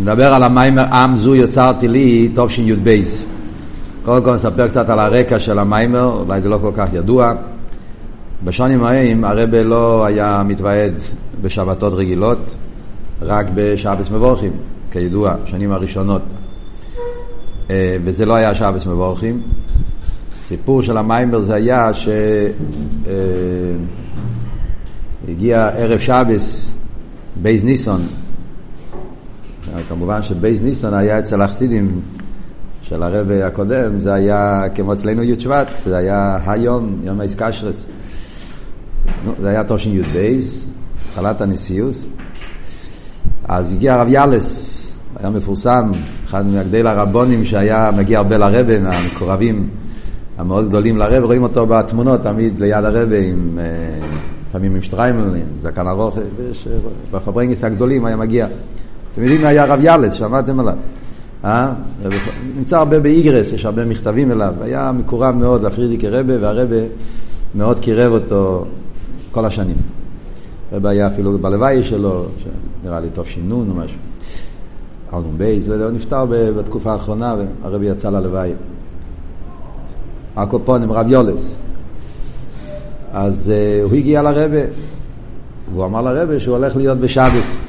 נדבר על המיימר עם זו יצרתי לי, טוב שי"ב. קודם כל נספר קצת על הרקע של המיימר, אולי זה לא כל כך ידוע. בשנים ההם הרבה לא היה מתוועד בשבתות רגילות, רק בשבס מבורכים, כידוע, בשנים הראשונות. אה, וזה לא היה שבס מבורכים. סיפור של המיימר זה היה שהגיע אה, ערב שבס, בייז ניסון, כמובן שבייז ניסון היה אצל החסידים של הרבי הקודם, זה היה כמו אצלנו י' שבט, זה היה היום, יום האיסקשרס. זה היה תושן י' בייז, התחלת הנשיאוס. אז הגיע הרב יאלס, היה מפורסם, אחד מהגדי לרבונים שהיה מגיע הרבה לרבה, מהמקורבים המאוד גדולים לרבי, רואים אותו בתמונות תמיד ליד הרבי, עם, אה, לפעמים שטריימל, עם זקן ארוך, בפארבריינגענס הגדולים היה מגיע. אתם יודעים מי היה הרב יאלעס, שמעתם עליו. אה? נמצא הרבה באיגרות, יש הרבה מכתבים אליו. היה מקורב מאוד לפרידיקער רבי, והרבי מאוד קירב אותו כל השנים. רבי היה אפילו בלוויה שלו, נראה לי טוב שינון או משהו. אלנום בייס, הוא נפטר בתקופה האחרונה, והרבי יצא ללוואי. הקופונים, רב יולס. אז uh, הוא הגיע לרבה, והוא אמר לרבה שהוא הולך להיות בשבס.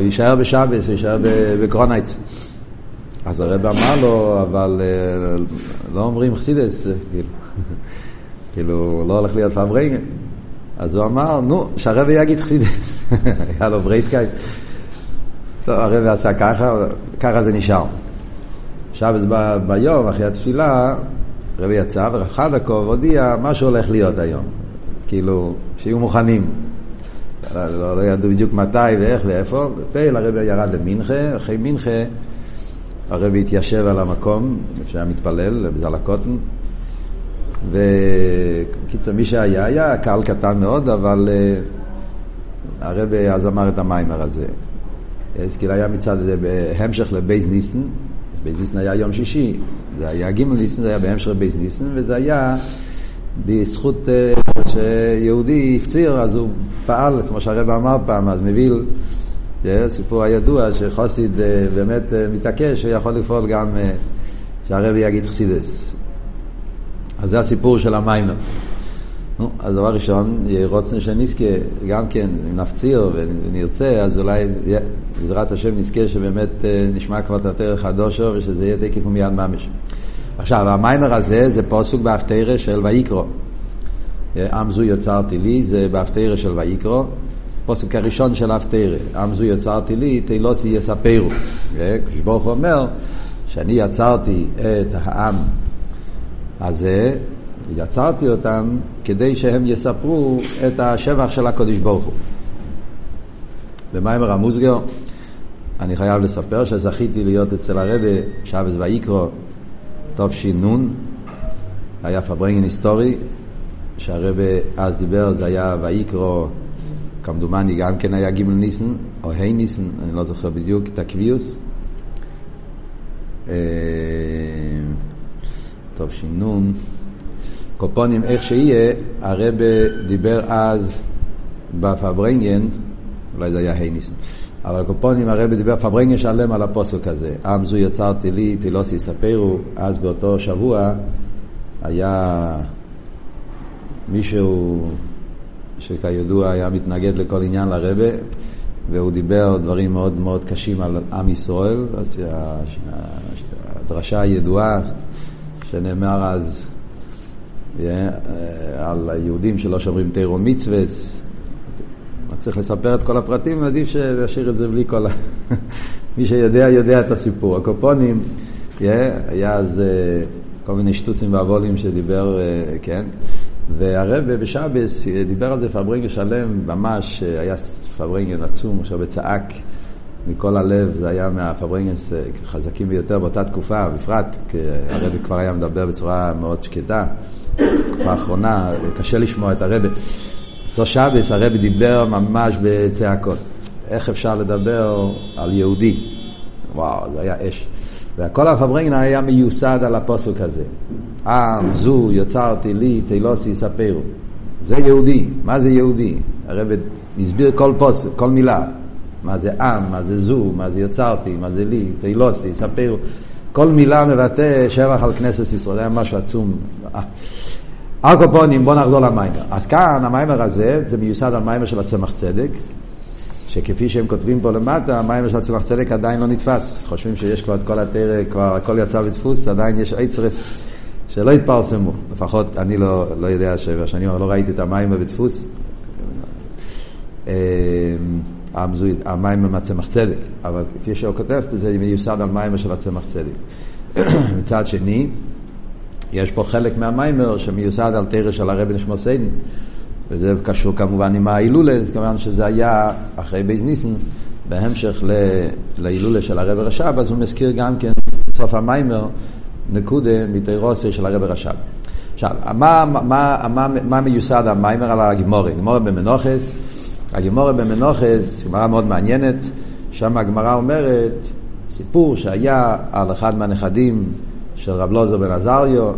הוא יישאר בשבס, הוא יישאר בקרונייץ. אז הרב אמר לו, אבל אה, לא אומרים חסידס, כאילו, כאילו, לא הולך להיות פברנגן. אז הוא אמר, נו, שהרב יגיד חסידס. היה לו ברייטקייט. טוב, הרב עשה ככה, ככה זה נשאר. שבת ביום, אחרי התפילה, הרב יצא, ורב חדקוב הודיע מה שהולך להיות היום. כאילו, שיהיו מוכנים. לא, לא ידעו בדיוק מתי ואיך ואיפה, ופעיל הרבי ירד למנחה, אחרי מנחה הרבי התיישב על המקום, שהיה מתפלל, בזאל הקטן, וקיצר מי שהיה, היה קהל קטן מאוד, אבל אה, הרבי אז אמר את המאמר הזה. כאילו היה מצד הזה בהמשך לבית ניסן, בית ניסן היה יום שישי, זה היה גימל ניסן, זה היה בהמשך לבית ניסן, וזה היה בזכות אה, שיהודי הפציר, אז הוא פעל, כמו שהרבי אמר פעם, אז מ'וויל, סיפור הידוע שחסיד אה, באמת אה, מתעקש, שיכול לפעול גם שהרבי יגיד חסידות. אז זה הסיפור של המאמר. נו, אז דבר ראשון, רצוננו שנזכה, גם כן, אם נפציר ונרצה, אז אולי בעזרת השם נזכה שבאמת נשמע כבר את התרך הדושו ושזה יהיה תקף ומיד ממש. עכשיו, המיימר הזה זה פוסוק בהפטרה של ויקרו. עם זו יצרתי לי, זה בהפטרה של ויקרו. פוסק הראשון של הפטרה, עם זו יצרתי לי, תהילוסי יספרו. כשברוך הוא אומר שאני יצרתי את העם הזה, יצרתי אותם כדי שהם יספרו את השבח של הקודש ברוך הוא. במיימר המוסגר אני חייב לספר שזכיתי להיות אצל הרבה שבס ויקרו תש"ן, היה פברנגן היסטורי, שהרבה אז דיבר, זה היה ויקרו, כמדומני גם כן היה גימל ניסן, או ה' ניסן, אני לא זוכר בדיוק, את הקביוס. תש"ן, קופונים, איך שיהיה, הרבה דיבר אז בפברנגן, אולי זה היה ה' ניסן. אבל קופונים הרבי דיבר פברנגה שלם על הפוסק הזה. עם זו יצרתי לי, תילוסי יספרו, אז באותו שבוע היה מישהו שכידוע היה מתנגד לכל עניין לרבה, והוא דיבר דברים מאוד מאוד קשים על עם ישראל, אז הדרשה הידועה שנאמר אז על היהודים שלא שומרים תירו מצווה, צריך לספר את כל הפרטים, עדיף להשאיר את זה בלי כל ה... מי שיודע, יודע את הסיפור. הקופונים, yeah, היה אז uh, כל מיני שטוסים ואבולים שדיבר, uh, כן, והרב בשבס דיבר על זה פברנגל שלם, ממש היה פברנגל עצום, עכשיו צעק מכל הלב, זה היה מהפברנגלס חזקים ביותר באותה תקופה, בפרט, כי הרב כבר היה מדבר בצורה מאוד שקטה, תקופה האחרונה, קשה לשמוע את הרב. אותו שבס הרבי דיבר ממש בצעקות. איך אפשר לדבר על יהודי? וואו, זה היה אש. וכל הפברנגנה היה מיוסד על הפוסק הזה. עם זו יוצרתי לי תילוסי יספרו. זה יהודי. מה זה יהודי? הרבי הסביר כל פוסק, כל מילה. מה זה עם, מה זה זו, מה זה יצרתי, מה זה לי, תהילוסי, ספרו. כל מילה מבטא שבח על כנסת ישראל, זה היה משהו עצום. ארקופונים, בואו נחזור למיימר. אז כאן המיימר הזה, זה מיוסד על מיימר של הצמח צדק, שכפי שהם כותבים פה למטה, המיימר של הצמח צדק עדיין לא נתפס. חושבים שיש כבר את כל התרא, כבר הכל יצא בדפוס, עדיין יש עצרס שלא התפרסמו. לפחות אני לא, לא יודע, שבשנים לא ראיתי את המיימר בדפוס. אמ, המאמר מהצמח צדק, אבל כפי שהוא כותב זה מיוסד על מאמר של הצמח צדק. מצד שני, יש פה חלק מהמאמר שמיוסד על תורה של הרבי נשמתו עדן, וזה קשור כמובן עם ההילולה, כמובן שזה היה אחרי בית ניסן, בהמשך להילולה של הרבי רש"ב, אז הוא מזכיר גם כן בסוף המאמר נקודה מתורתו של הרבי רש"ב. עכשיו, מה, מה, מה, מה, מיוסד המאמר על הגמרא? גמרא במנחות, הגמורה במנוחס, גמרא מאוד מעניינת, שם הגמרא אומרת סיפור שהיה על אחד מהנכדים של רב לוזר בן עזריו,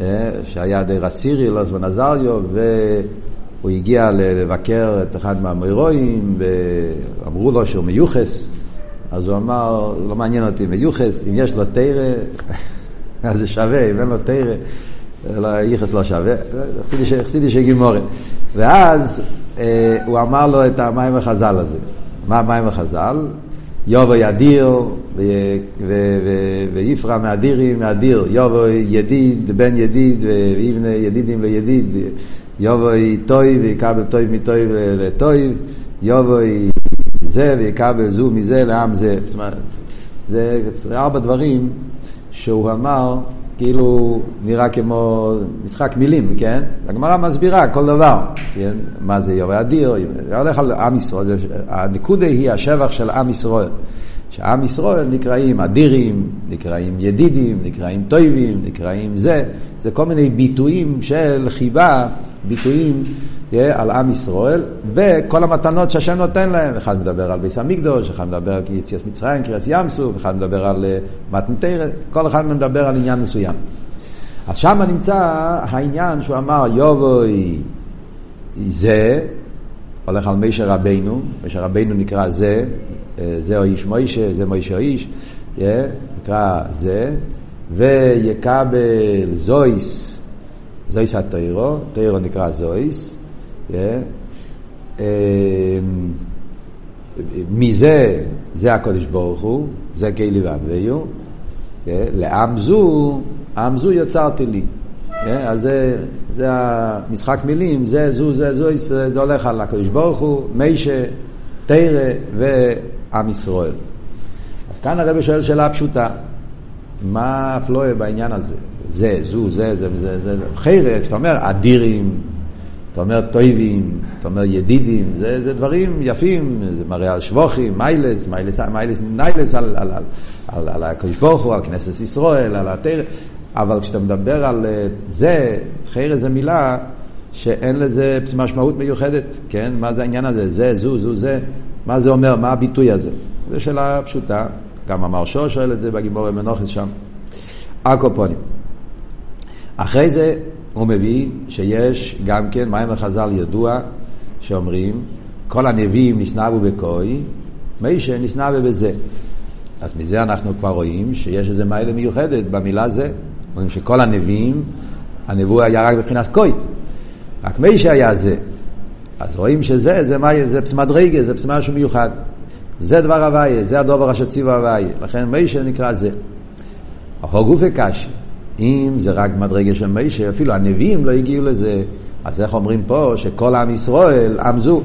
אה, שהיה די רסירי לוזר בן עזריו, והוא הגיע לבקר את אחד מהמוירואים, ואמרו לו שהוא מיוחס, אז הוא אמר, לא מעניין אותי מיוחס, אם יש לו תרא, אז זה שווה, אם אין לו תרא, לא, ייחס לא שווה, חסידי שגימורת. ואז אה, הוא אמר לו את המים החז"ל הזה. מה המים החז"ל? יובו ידיר ויפרע מאדירים מאדיר. יובו ידיד בן ידיד ויבנה ידידים וידיד. יובו טוי ויקבל טוי מטוי לטוי. יובו זה ויקבל זו מזה לעם זה. זאת אומרת, זה ארבע דברים שהוא אמר כאילו נראה כמו משחק מילים, כן? הגמרא מסבירה כל דבר, כן? מה זה יורה אדיר, הולך על עם ישראל, הנקודה היא השבח של עם ישראל. שעם ישראל נקראים אדירים, נקראים ידידים, נקראים טויבים, נקראים זה, זה כל מיני ביטויים של חיבה, ביטויים yeah, על עם ישראל, וכל המתנות שהשם נותן להם, אחד מדבר על ביס המקדוש, אחד מדבר על יציאת מצרים, קריאס ים סוף, אחד מדבר על uh, מתנתרת, כל אחד מדבר על עניין מסוים. אז שם נמצא העניין שהוא אמר יובוי זה, הולך על מישר רבינו, מישר רבינו נקרא זה, זה או איש מוישה, זה מוישה איש, נקרא זה, ויקבל זויס, זויס התירו, תירו נקרא זויס, אה, מזה, זה הקודש ברוך הוא, זה כלי ואנוויו, לעם זו, עם זו יצרתי לי. אז זה, זה המשחק מילים, זה זו, זה זו, זה הולך על הקדוש ברוך הוא, מישה, תרא עם ישראל. אז כאן הרב שואל שאלה פשוטה, מה הפלואה בעניין הזה? זה, זו, זה, זה, זה, זה, חיירת, כשאתה אומר אדירים, אתה אומר טויבים, אתה אומר ידידים, זה, זה דברים יפים, זה מראה על שבוכים, מיילס, מיילס, מיילס, ניילס על, על, על, על, על הקדוש ברוך הוא, על כנסת ישראל, על התרא, אבל כשאתה מדבר על אה, זה, חיירת זה מילה שאין לזה משמעות מיוחדת, כן? מה זה העניין הזה? זה, זו, זו, זה. מה זה אומר? מה הביטוי הזה? זו שאלה פשוטה. גם המרשו שואל את זה בגיבור מנוחס שם. הקופונים. אחרי זה הוא מביא שיש גם כן מים החז"ל ידוע שאומרים כל הנביאים נסנבו בקוי, מישה נסנבו בזה. אז מזה אנחנו כבר רואים שיש איזה מיילה מיוחדת במילה זה. אומרים שכל הנביאים, הנבוא היה רק מבחינת קוי. רק מישה היה זה. אז רואים שזה, זה, מה, זה מדרגה, זה משהו מיוחד. זה דבר הוויה, זה הדובר אשר ציווה הוויה. לכן מישה נקרא זה. הוגו וקשי, אם זה רק מדרגה של מישה, אפילו הנביאים לא הגיעו לזה, אז איך אומרים פה שכל עם ישראל עמזו?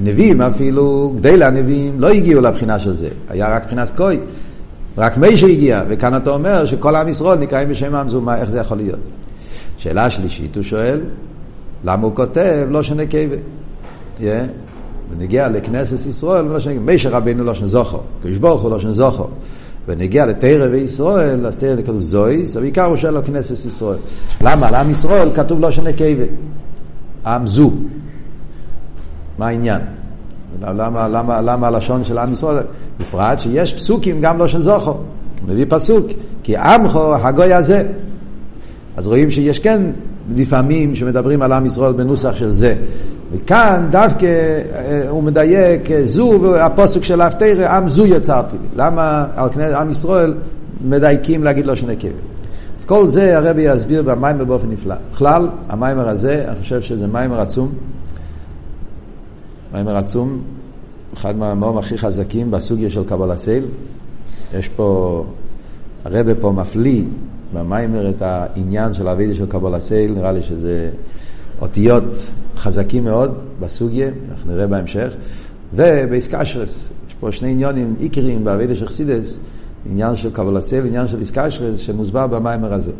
הנביאים אפילו, גדי לנביאים, לא הגיעו לבחינה של זה, היה רק מבחינת קוי. רק מישה הגיע, וכאן אתה אומר שכל עם ישראל נקראים בשם עמזו, מה, איך זה יכול להיות? שאלה שלישית, הוא שואל, למה הוא כותב לא שונה קיבה? ונגיע לכנסת ישראל, לא שונה, מישר רבינו לא שונה זוכר, קדוש ברוך הוא לא שונה זוכר. ונגיע לתרא וישראל, אז תרא כתוב זויס, בעיקר הוא שואל על כנסת ישראל. למה? לעם ישראל כתוב לא שונה קיבה. עם זו. מה העניין? למה, למה, למה הלשון של עם ישראל? בפרט שיש פסוקים גם לא של זוכר. הוא מביא פסוק, כי עמכו הגוי הזה. אז רואים שיש כן לפעמים שמדברים על עם ישראל בנוסח של זה. וכאן דווקא אה, הוא מדייק, אה, זו הפוסק של האפתר, עם זו יצרתי לי. למה על עם ישראל מדייקים להגיד לו שני כבד? אז כל זה הרבי יסביר במאמר באופן נפלא. בכלל, המאמר הזה, אני חושב שזה מאמר עצום. מאמר עצום, אחד מהמאמרים הכי חזקים בסוגיה של קבלת עול. יש פה, הרבי פה מפליא במאמר את העניין של העבודה של קבלת עול, נראה לי שזה אותיות חזקים מאוד בסוגיה, אנחנו נראה בהמשך, ובהתקשרות, יש פה שני עניינים עיקריים בעבודה של חסידות, עניין של קבלה סייל, עניין של איסקשרס, שמוסבר במיימר הזה.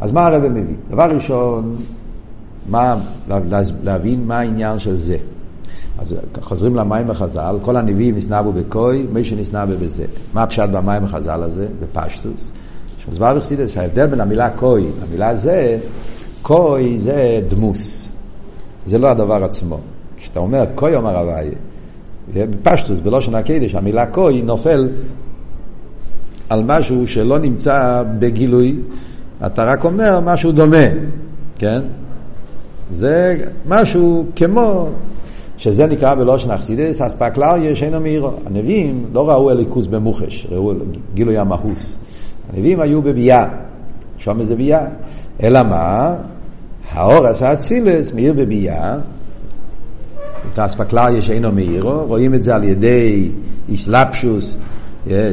אז מה הרבי מביא? דבר ראשון, מה, להבין מה העניין של זה. אז חוזרים למים בחז"ל, כל הנביאים נסנבו בקוי, מי שנסנבו בזה. מה הפשט במים בחז"ל הזה? בפשטוס. שמוסבר בחסידס שההבדל בין המילה קוי למילה זה, קוי זה דמוס. זה לא הדבר עצמו. כשאתה אומר קוי אומר הוויה, בפשטוס, בלושן הקדש, המילה קוי נופל על משהו שלא נמצא בגילוי, אתה רק אומר משהו דומה, כן? זה משהו כמו שזה נקרא בלושן אכסידס, אספקלריה שאינו מאירו. הנביאים לא ראו אליקוס במוחש, ראו גילוי המהוס. הנביאים היו בביאה, שם זה ביאה. אלא מה? האור עשה אצילס, מאיר בביאה, את אספקלריה שאינו מאירו, רואים את זה על ידי איסלפשוס,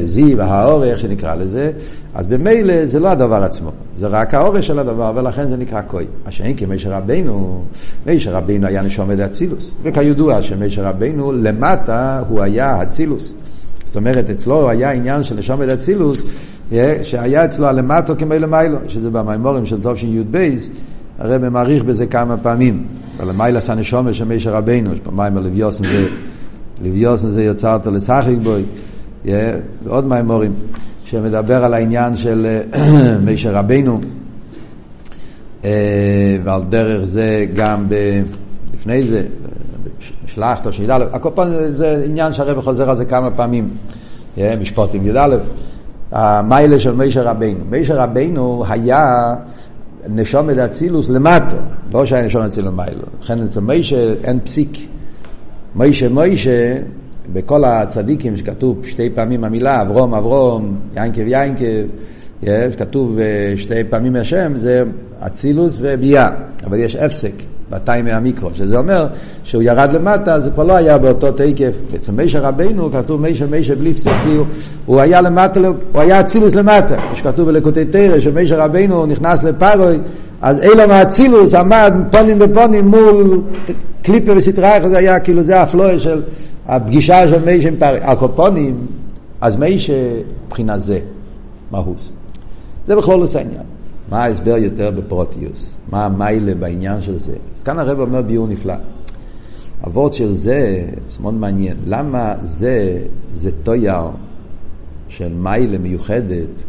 זיו, האור, איך שנקרא לזה, אז במילא זה לא הדבר עצמו, זה רק האורש של הדבר, ולכן זה נקרא כוי. מה שאין כמישר רבינו, מישר רבינו היה נשום את אצילוס, וכידוע שמישר רבינו למטה הוא היה אצילוס. זאת אומרת, אצלו היה עניין של נשום את אצילוס, שהיה אצלו הלמטו כמו למיילו, שזה במימורים של טוב שי"ב, הרב מעריך בזה כמה פעמים. על המיילס הנשומה של מישר רבינו, יש פה מיימר לוויוסן זה, לוויוסן זה יוצר אותו לשחק בוי. ועוד מימורים, שמדבר על העניין של אה, מישר רבנו, אה, ועל דרך זה גם לפני זה, שלחת או שי"א, הכל פעם זה עניין שהרבא חוזר על זה כמה פעמים, משפוטים י"א, המיילה של מישר רבנו. מישר רבנו היה נשום את אצילוס למטו, לא שהיה נשום את אצילוס מיילו. לכן אצל מישר אין פסיק. מישר מישר בכל הצדיקים שכתוב שתי פעמים המילה אברום אברום, יינקב, יש, כתוב אה, שתי פעמים השם, זה אצילוס וביאה, אבל יש הפסק בתיים מהמיקרו, שזה אומר שהוא ירד למטה, זה כבר לא היה באותו תקף. אצל מישר רבינו כתוב מישר מישר בלי פסק, כי הוא, הוא היה למטה, הוא היה אצילוס למטה. שכתוב בלקוטי תרא שמישר רבינו נכנס לפרוי, אז אילם האצילוס עמד פונים בפונים מול קליפה וסטרייך, זה היה כאילו זה הפלואה של הפגישה של מי שם פרי, הקופונים, אז מי שבחינה זה, מהוס. זה בכל עושה עניין. מה ההסבר יותר בפרוטיוס? מה המיילה בעניין של זה? אז כאן הרב אומר ביור נפלא. הוורד של זה, זה מאוד מעניין. למה זה, זה טויר של מיילה מיוחדת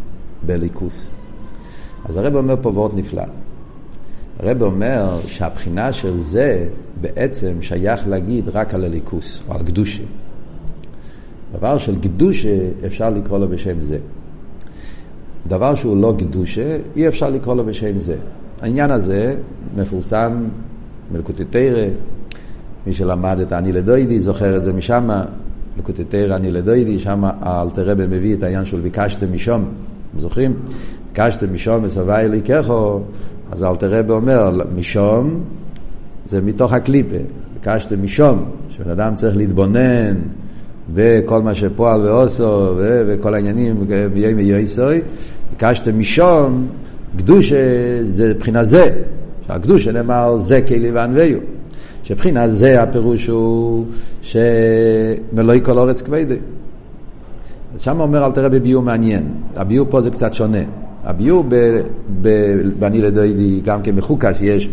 בליכוס? אז הרב אומר פה וורד נפלא. הרב אומר שהבחינה של זה בעצם שייך להגיד רק על הליכוס או על קדושה. דבר של קדושה אפשר לקרוא לו בשם זה. דבר שהוא לא קדושה אי אפשר לקרוא לו בשם זה. העניין הזה מפורסם מלקוטי תרא, מי שלמד את אני לדוידי זוכר את זה משם, לקוטי תרא אני לדוידי, שם האלתרבה מביא את העניין של ביקשתם משום, זוכרים? ביקשתם משום וסבי אליקחו, אז אלתרבה אומר, משום זה מתוך הקליפה. ביקשתם משום, שבן אדם צריך להתבונן בכל מה שפועל ועושו וכל העניינים בימי יויסוי. ביקשתם משום, קדושה זה מבחינה זה. שהקדושה נאמר זה כלי וענוויו. שבחינה זה הפירוש הוא שמלואי כל אורץ כבדי. אז שם אומר אל תראה בביור מעניין. הביור פה זה קצת שונה. הביור בני לדוידי, גם כן בחוקס, יש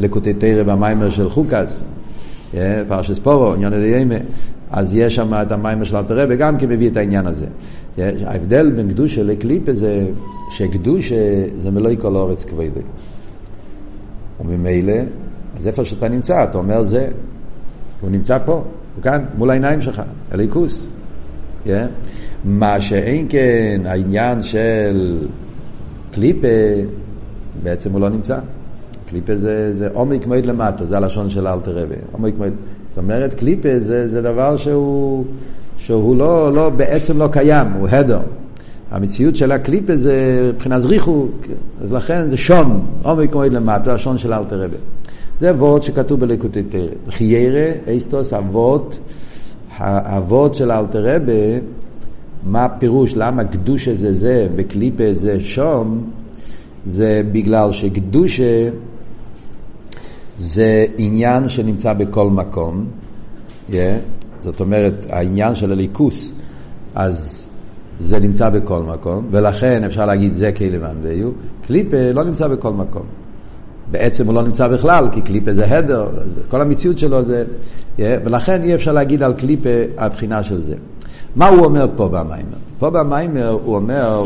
לקוטי תרא במיימר של חוקס, אה, פרשס פורו, עניין הדיימה, אז יש שם את המיימר של אלתר רבי, גם כן מביא את העניין הזה. ההבדל בין קדושה לקליפה זה שקדושה זה מלואי כל אורץ כבדי. וממילא, אז איפה שאתה נמצא, אתה אומר זה, הוא נמצא פה, הוא כאן, מול העיניים שלך, אליקוס. Yeah. מה שאין כן העניין של קליפה, בעצם הוא לא נמצא. קליפה זה, זה עומק מועד למטה, זה הלשון של אלתר רבי. עומק מועד. זאת אומרת, קליפה זה, זה דבר שהוא, שהוא לא, לא, בעצם לא קיים, הוא הדר. המציאות של הקליפה זה מבחינת זריחו, אז לכן זה שון, עומק מועד למטה, השון של אלתר רבי. זה וורד שכתוב בליקוטי תרא. חיירה, אסטוס, אבות, האבות של אלתר רבי, מה הפירוש, למה קדושה זה זה וקליפה זה שום, זה בגלל שקדושה זה עניין שנמצא בכל מקום, yeah, זאת אומרת העניין של הליכוס, אז זה נמצא בכל מקום, ולכן אפשר להגיד זה כלבן ויהיו, קליפה לא נמצא בכל מקום. בעצם הוא לא נמצא בכלל, כי קליפה זה הדר, כל המציאות שלו זה... Yeah, ולכן אי אפשר להגיד על קליפה הבחינה של זה. מה הוא אומר פה במיימר? פה במיימר הוא אומר.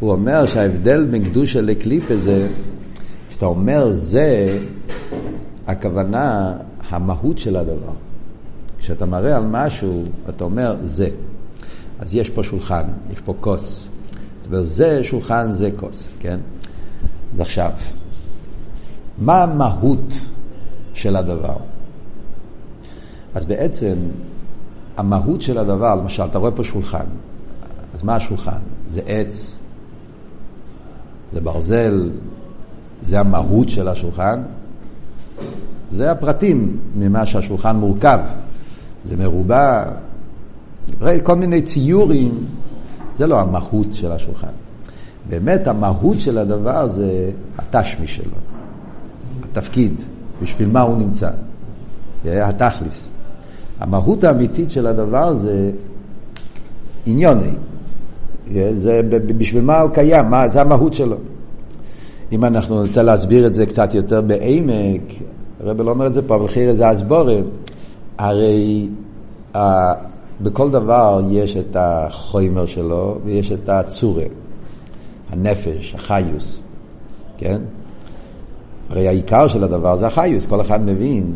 הוא אומר שההבדל בין קדושה לקליפה זה, כשאתה אומר זה, הכוונה, המהות של הדבר. כשאתה מראה על משהו, אתה אומר זה. אז יש פה שולחן, יש פה כוס. וזה שולחן, זה כוס, כן? אז עכשיו, מה המהות של הדבר? אז בעצם המהות של הדבר, למשל, אתה רואה פה שולחן, אז מה השולחן? זה עץ, זה ברזל, זה המהות של השולחן, זה הפרטים ממה שהשולחן מורכב, זה מרובע, כל מיני ציורים, זה לא המהות של השולחן. באמת המהות של הדבר זה התשמי שלו, התפקיד, בשביל מה הוא נמצא, התכליס. המהות האמיתית של הדבר זה עניוני. זה בשביל מה הוא קיים, מה, זה המהות שלו. אם אנחנו נרצה להסביר את זה קצת יותר בעמק, הרב לא אומר את זה פה, אבל חייר זה הסבורם, הרי ה, בכל דבר יש את החומר שלו ויש את הצורה, הנפש, החיוס, כן? הרי העיקר של הדבר זה החיוס, כל אחד מבין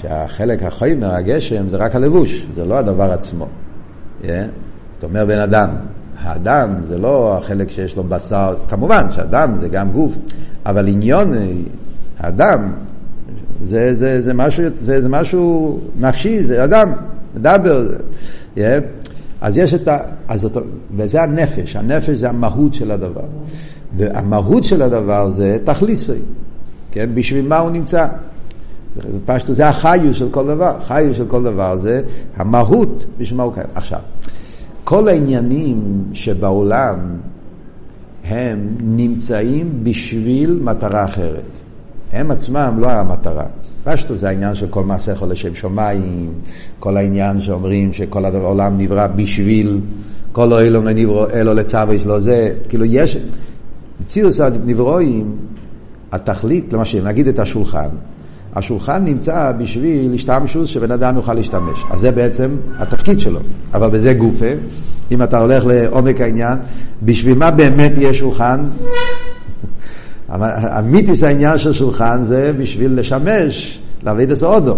שהחלק החומר, הגשם, זה רק הלבוש, זה לא הדבר עצמו. Yeah? זאת אומרת בן אדם. האדם זה לא החלק שיש לו בשר, כמובן שאדם זה גם גוף, אבל עניון, האדם, זה, זה, זה, משהו, זה, זה משהו נפשי, זה אדם, מדבר. Yeah? אז יש את ה... אז אותו, וזה הנפש, הנפש זה המהות של הדבר. והמהות של הדבר זה תכליסי, כן? בשביל מה הוא נמצא. פשטו, זה החיוס של כל דבר. חיוס של כל דבר זה המהות בשביל מה הוא קיים. עכשיו, כל העניינים שבעולם הם נמצאים בשביל מטרה אחרת. הם עצמם לא המטרה. פשטו זה העניין של כל מעשה יכול לשם שמיים, כל העניין שאומרים שכל העולם נברא בשביל, כל אילום לנברו אלו לצווה שלו זה, כאילו יש, בצירוס הנברואים, התכלית, למשל, נגיד את השולחן, השולחן נמצא בשביל השתמשוס שבן אדם יוכל להשתמש. אז זה בעצם התפקיד שלו. אבל בזה גופה, אם אתה הולך לעומק העניין, בשביל מה באמת יהיה שולחן? המיתיס העניין של שולחן זה בשביל לשמש לעבד הסעודו.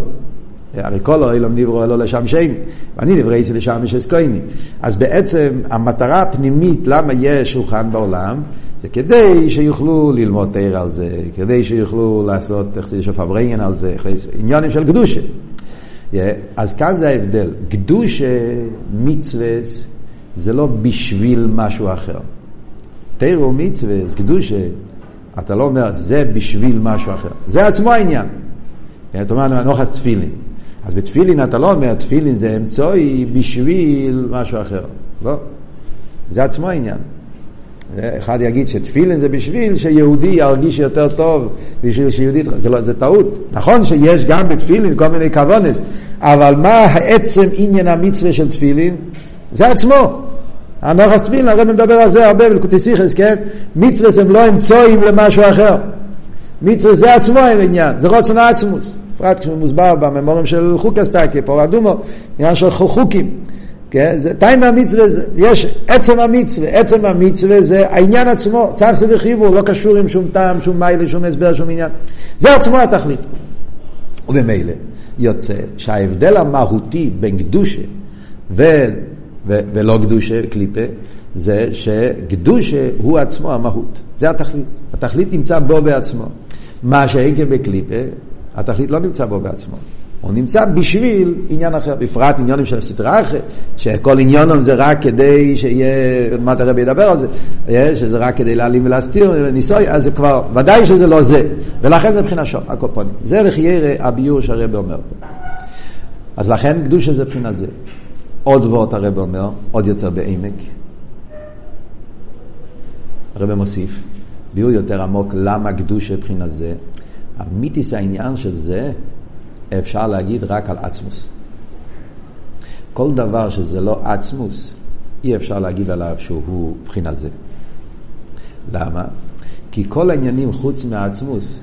הרי כל אוהלום נברו אלו לשמשני, ואני נברייתי לשמש אסקויני. אז בעצם המטרה הפנימית למה יש שולחן בעולם, זה כדי שיוכלו ללמוד תאר על זה, כדי שיוכלו לעשות, איך זה שופע ברעיין על זה, עניונים של קדושה. אז כאן זה ההבדל. קדושה, מצווה, זה לא בשביל משהו אחר. תאר הוא מצווה, קדושה, אתה לא אומר, זה בשביל משהו אחר. זה עצמו העניין. אתה אומר, נוחס תפילין. אז בתפילין אתה לא אומר, תפילין זה אמצעי בשביל משהו אחר. לא. זה עצמו העניין. אחד יגיד שתפילין זה בשביל שיהודי ירגיש יותר טוב, בשביל שיהודי... זה, לא, זה טעות. נכון שיש גם בתפילין כל מיני כוונס, אבל מה העצם עניין המצווה של תפילין? זה עצמו. הנוחס תפילין, הרב מדבר על זה הרבה בלקוטי סיכס, כן? מצווה הם לא אמצעים למשהו אחר. מצווה זה עצמו העניין, זה רוצן העצמוס. בפרט כשמוסבר בממורים של חוקס טייקי, פה אדומו, עניין של חוקים. כן? זה טיימה המצווה, יש עצם המצווה, עצם המצווה זה העניין עצמו, צו זה וחיבור, לא קשור עם שום טעם, שום מיילה, שום הסבר, שום עניין. זה עצמו התכלית. ובמילא יוצא שההבדל המהותי בין קדושה ו- ולא קדושה, קליפה, זה שקדושה הוא עצמו המהות. זה התכלית. התכלית נמצא בו בעצמו. מה שהעקב בקליפה, התכלית לא נמצא בו בעצמו. הוא נמצא בשביל עניין אחר, בפרט עניונים של סדרה אחרת, שכל עניונם זה רק כדי שיהיה, מה אתה רבי ידבר על זה, שזה רק כדי להעלים ולהסתיר, ניסוי, אז זה כבר, ודאי שזה לא זה, ולכן זה מבחינה שום, הקופונים. זה לחיירה הביור שהרבי אומר פה. אז לכן קדושה זה מבחינה זה. עוד ועוד הרבי אומר, עוד יותר בעמק. הרבי מוסיף, ביור יותר עמוק, למה קדושה מבחינה זה? המיתיס העניין של זה, אפשר להגיד רק על עצמוס. כל דבר שזה לא עצמוס, אי אפשר להגיד עליו שהוא מבחינה זה. למה? כי כל העניינים חוץ מהעצמוס,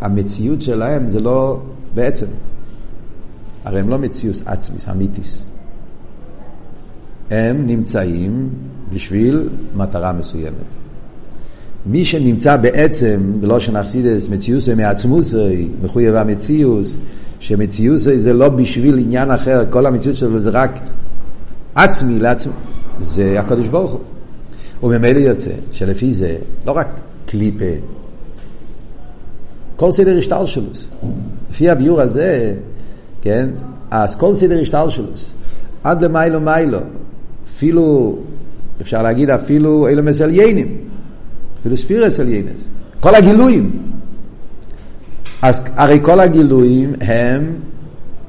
המציאות שלהם זה לא בעצם. הרי הם לא מציאוס עצמיס, אמיתיס. הם נמצאים בשביל מטרה מסוימת. מי שנמצא בעצם, בלושן אכסידס, מציוסי מעצמוסי, מחויב המציאוס, שמציוסי זה לא בשביל עניין אחר, כל המציאות שלו זה רק עצמי לעצמי, זה הקדוש ברוך הוא. וממילא יוצא שלפי זה, לא רק קליפה, כל סדר השטר שלו. לפי הביור הזה, כן, אז כל סדר השטר שלו, עד למיילו מיילו, אפילו, אפשר להגיד אפילו אלה מסליינים. אפילו ספירס עליינס. כל הגילויים. אז הרי כל הגילויים הם,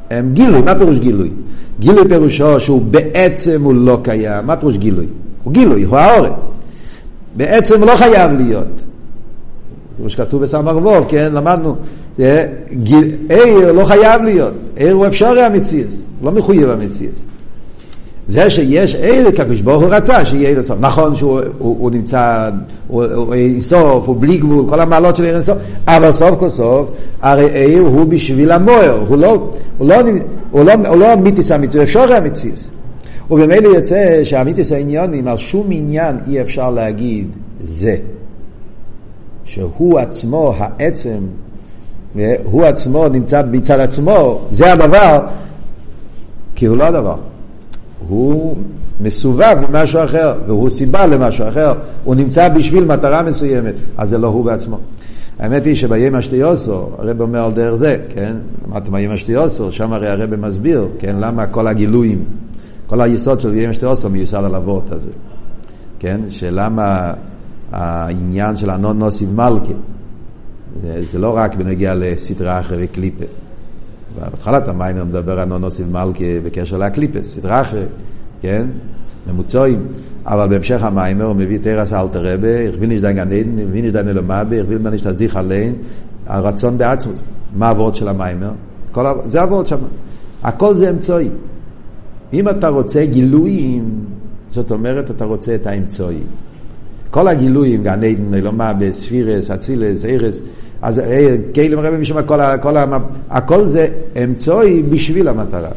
הם גילוי, מה פירוש גילוי? גילוי פירושו שהוא בעצם הוא לא קיים, מה פירוש גילוי? הוא גילוי, הוא העורף. בעצם הוא לא חייב להיות. כמו שכתוב בסמר כן, למדנו, עיר לא חייב להיות, עיר הוא אפשרי המציאס, לא מחויב המציאס. זה שיש עיר, כקדוש ברוך הוא רצה שיהיה עיר אינסוף. נכון שהוא הוא, הוא נמצא, הוא אינסוף, הוא בלי גבול, כל המעלות של עיר אינסוף, אבל סוף כל סוף, הרי עיר הוא בשביל המוער, הוא לא, הוא לא, הוא לא, הוא לא מיתיס המציא, הוא אפשר המציאס. ובמילא יוצא שהמיתיס העניונים, על שום עניין אי אפשר להגיד זה. שהוא עצמו, העצם, הוא עצמו נמצא מצד עצמו, זה הדבר, כי הוא לא הדבר. הוא מסובב במשהו אחר, והוא סיבה למשהו אחר, הוא נמצא בשביל מטרה מסוימת, אז זה לא הוא בעצמו. האמת היא שביום אשתיוסו, הרב אומר על דרך זה, כן? אמרתם ביום אשתיוסו, שם הרי הרב מסביר, כן? למה כל הגילויים, כל היסוד של ביום אשתיוסו מיוסד על אבות הזה, כן? שלמה העניין של הנון נוסיב מלכה, זה, זה לא רק בנגיע לסדרה אחרי קליפה. בהתחלת המים הוא מדבר על נונוסיב מלכה בקשר לאקליפס, אחרת, כן? ממוצעים, אבל בהמשך המים הוא מביא תרס אלתר רבה, יש דיין גן עדן, יש דיין אלומבה, הכווין מניש תזדיך עליהן, הרצון בעצמוס. מה הוורד של המיימר? כל... זה הוורד שם. הכל זה אמצעי. אם אתה רוצה גילויים, זאת אומרת אתה רוצה את האמצעי. כל הגילויים, גן עדן, אלומה, בספירס, אצילס, ארס, אז כאילו מראה משום כל, כל, הכל זה אמצעי בשביל המטרה.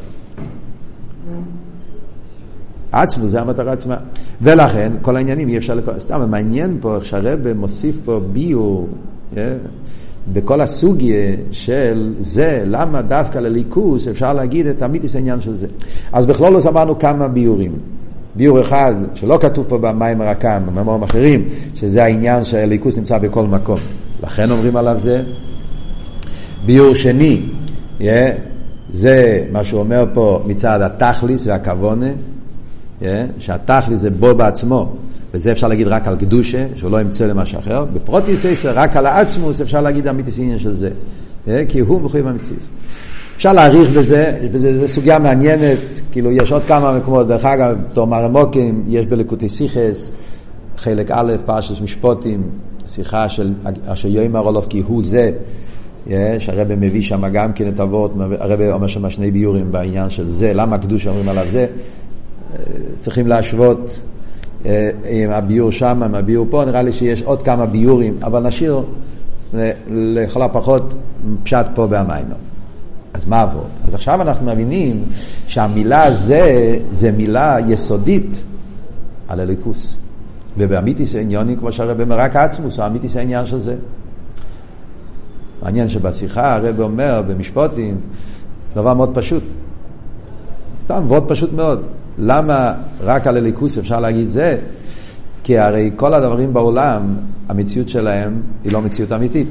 עצמו זה המטרה עצמה. ולכן כל העניינים אי אפשר לקרוא, סתם מעניין פה איך שהרבא מוסיף פה ביור, yeah, בכל הסוגיה של זה, למה דווקא לליכוס אפשר להגיד את המיתיס העניין של זה. אז בכלול לא אמרנו כמה ביורים. ביור אחד, שלא כתוב פה במים הרקם, במאמרים אחרים, שזה העניין שהליכוס נמצא בכל מקום. לכן אומרים עליו זה. ביור שני, yeah, זה מה שהוא אומר פה מצד התכליס והכוונה, yeah, שהתכליס זה בו בעצמו, וזה אפשר להגיד רק על קדושה, שהוא לא ימצא למשהו אחר. בפרוטיס עשר, רק על העצמוס אפשר להגיד אמיתיס עניין של זה, yeah, כי הוא מחויב המציאות. אפשר להעריך בזה, בזה, זו סוגיה מעניינת, כאילו יש עוד כמה מקומות, דרך אגב, בתור מרמוקים, יש בלקוטי סיכס, חלק א', פרשת משפוטים, שיחה של אשר יאמר אולוף כי הוא זה, שהרבא מביא שם גם כן את אבות, הרבא אומר שם שני ביורים בעניין של זה, למה הקדוש אומרים עליו זה, צריכים להשוות אה, עם הביור שם, עם הביור פה, נראה לי שיש עוד כמה ביורים, אבל נשאיר לכל הפחות פשט פה בהמיינו. אז מה עבוד? אז עכשיו אנחנו מבינים שהמילה זה, זה מילה יסודית על הליכוס. ובאמיתיס עניונים, כמו שהרבא אומר, רק עצמוס, הוא אמיתיס העניין של זה. מעניין שבשיחה הרב אומר במשפוטים דבר מאוד פשוט. סתם, מאוד פשוט מאוד. למה רק על הליכוס אפשר להגיד זה? כי הרי כל הדברים בעולם, המציאות שלהם היא לא מציאות אמיתית.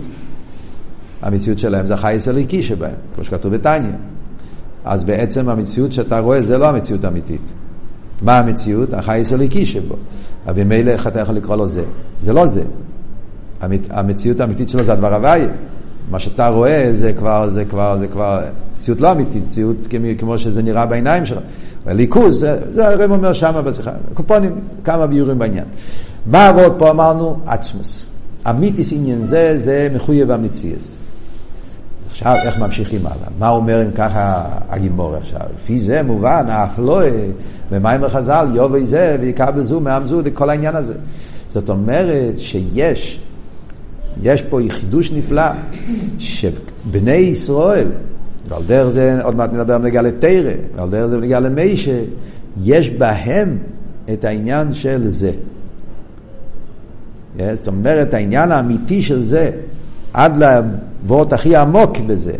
המציאות שלהם זה החייס הליקי שבהם, כמו שכתוב בתניא. אז בעצם המציאות שאתה רואה זה לא המציאות האמיתית. מה המציאות? החייס הליקי שבו. אבל ממילא איך אתה יכול לקרוא לו זה? זה לא זה. המציאות האמיתית שלו זה הדבר הוויה. מה שאתה רואה זה כבר, זה כבר, זה כבר מציאות לא אמיתית, מציאות כמו שזה נראה בעיניים שלך. ליכוז, זה, זה הרב אומר שם בשיחה. קופונים, כמה ביורים בעניין. מה עוד פה אמרנו? עצמוס. אמיתיס עניין זה, זה מחויב המציאס. עכשיו, איך ממשיכים הלאה? מה אומר אם ככה הגימור עכשיו? לפי זה מובן, אך לא, במים החז"ל, יובי זה, ויקבל זו, מעם זו, כל העניין הזה. זאת אומרת שיש, יש פה חידוש נפלא, שבני ישראל, ועל דרך זה עוד מעט נדבר בנגיעה לתרא, ועל דרך זה בנגיעה למיישה, יש בהם את העניין של זה. זאת אומרת, העניין האמיתי של זה, עד לוורט הכי עמוק בזה,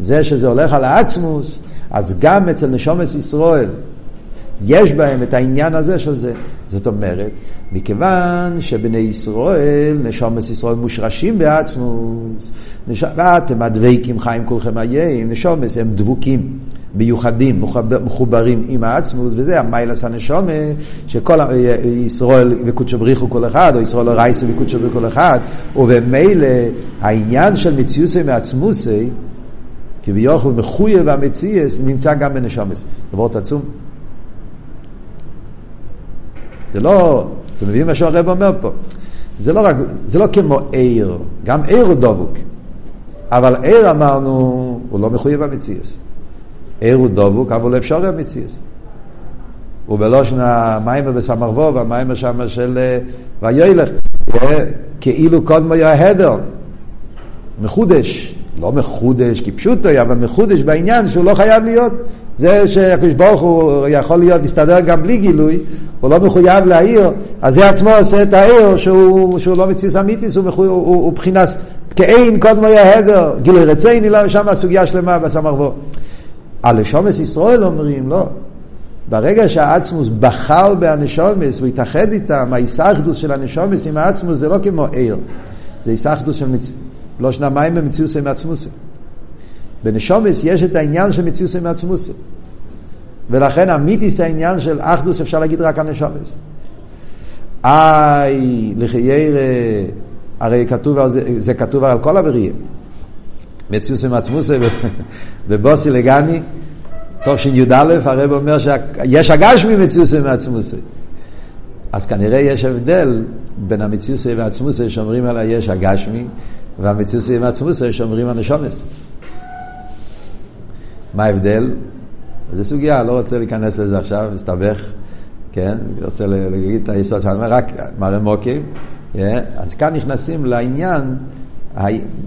זה שזה הולך על העצמוס, אז גם אצל נשומת ישראל יש בהם את העניין הזה של זה. זאת אומרת, מכיוון שבני ישראל, נשומת ישראל מושרשים בעצמוס, ואתם הדבקים חיים כולכם איים, נשומת הם דבוקים, מיוחדים, מחוברים עם העצמוס, וזה המיילס הנשומה, שכל ישראל וקודשו בריחו כל אחד, או ישראל רייסה וקודשו בריחו כל אחד, ובמילא העניין של מציוסי מעצמוסי, כביכול מחויב המציאס, נמצא גם בנשומת. זה וורט עצום. זה לא, אתם מבינים מה שהרב אומר פה? זה לא, רק, זה לא כמו עיר, גם עיר הוא דבוק. אבל עיר אמרנו, הוא לא מחויב המציאס. עיר הוא דבוק, אבל אפשר המציאס. ובלושן המיימר בסמרבו והמיימר שם של אה, ויילך, כאילו קודמו יהדר, מחודש. לא מחודש כפשוטו, אבל מחודש בעניין שהוא לא חייב להיות. זה שהקדוש ברוך הוא יכול להיות, להסתדר גם בלי גילוי, הוא לא מחויב להעיר, אז זה עצמו עושה את העיר שהוא, שהוא לא מציאוס אמיתיס, הוא, הוא, הוא, הוא בחינת כאין קודמו יהיה הדר, גילוי רציני, לא, שם הסוגיה שלמה בסמרבו. על לשומס ישראל אומרים, לא. ברגע שהעצמוס בחר באנשומס, הוא התאחד איתם, ההיסחדוס של הנשומס עם העצמוס זה לא כמו עיר, זה היסחדוס של מצ... לא שנה מים במציאוסי מעצמוסי. בנשומס יש את העניין של מציאוסי מעצמוסי. ולכן אמיתיס העניין של אחדוס אפשר להגיד רק על נשומס. איי, לחיירה, הרי כתוב על זה, זה כתוב על כל הבריאים. מציאוסי מעצמוסי ובוסי לגני, תשי"א, הרב אומר שיש הגשמי מציאוסי מעצמוסי. אז כנראה יש הבדל בין המציאוסי והעצמוסי שאומרים עליה יש הגשמי, והמציאות עם עצמוס שאומרים הנשומס. מה ההבדל? זו סוגיה, לא רוצה להיכנס לזה עכשיו, מסתבך, כן? רוצה להגיד את היסוד אומר, רק מראה מוקים. אז כאן נכנסים לעניין,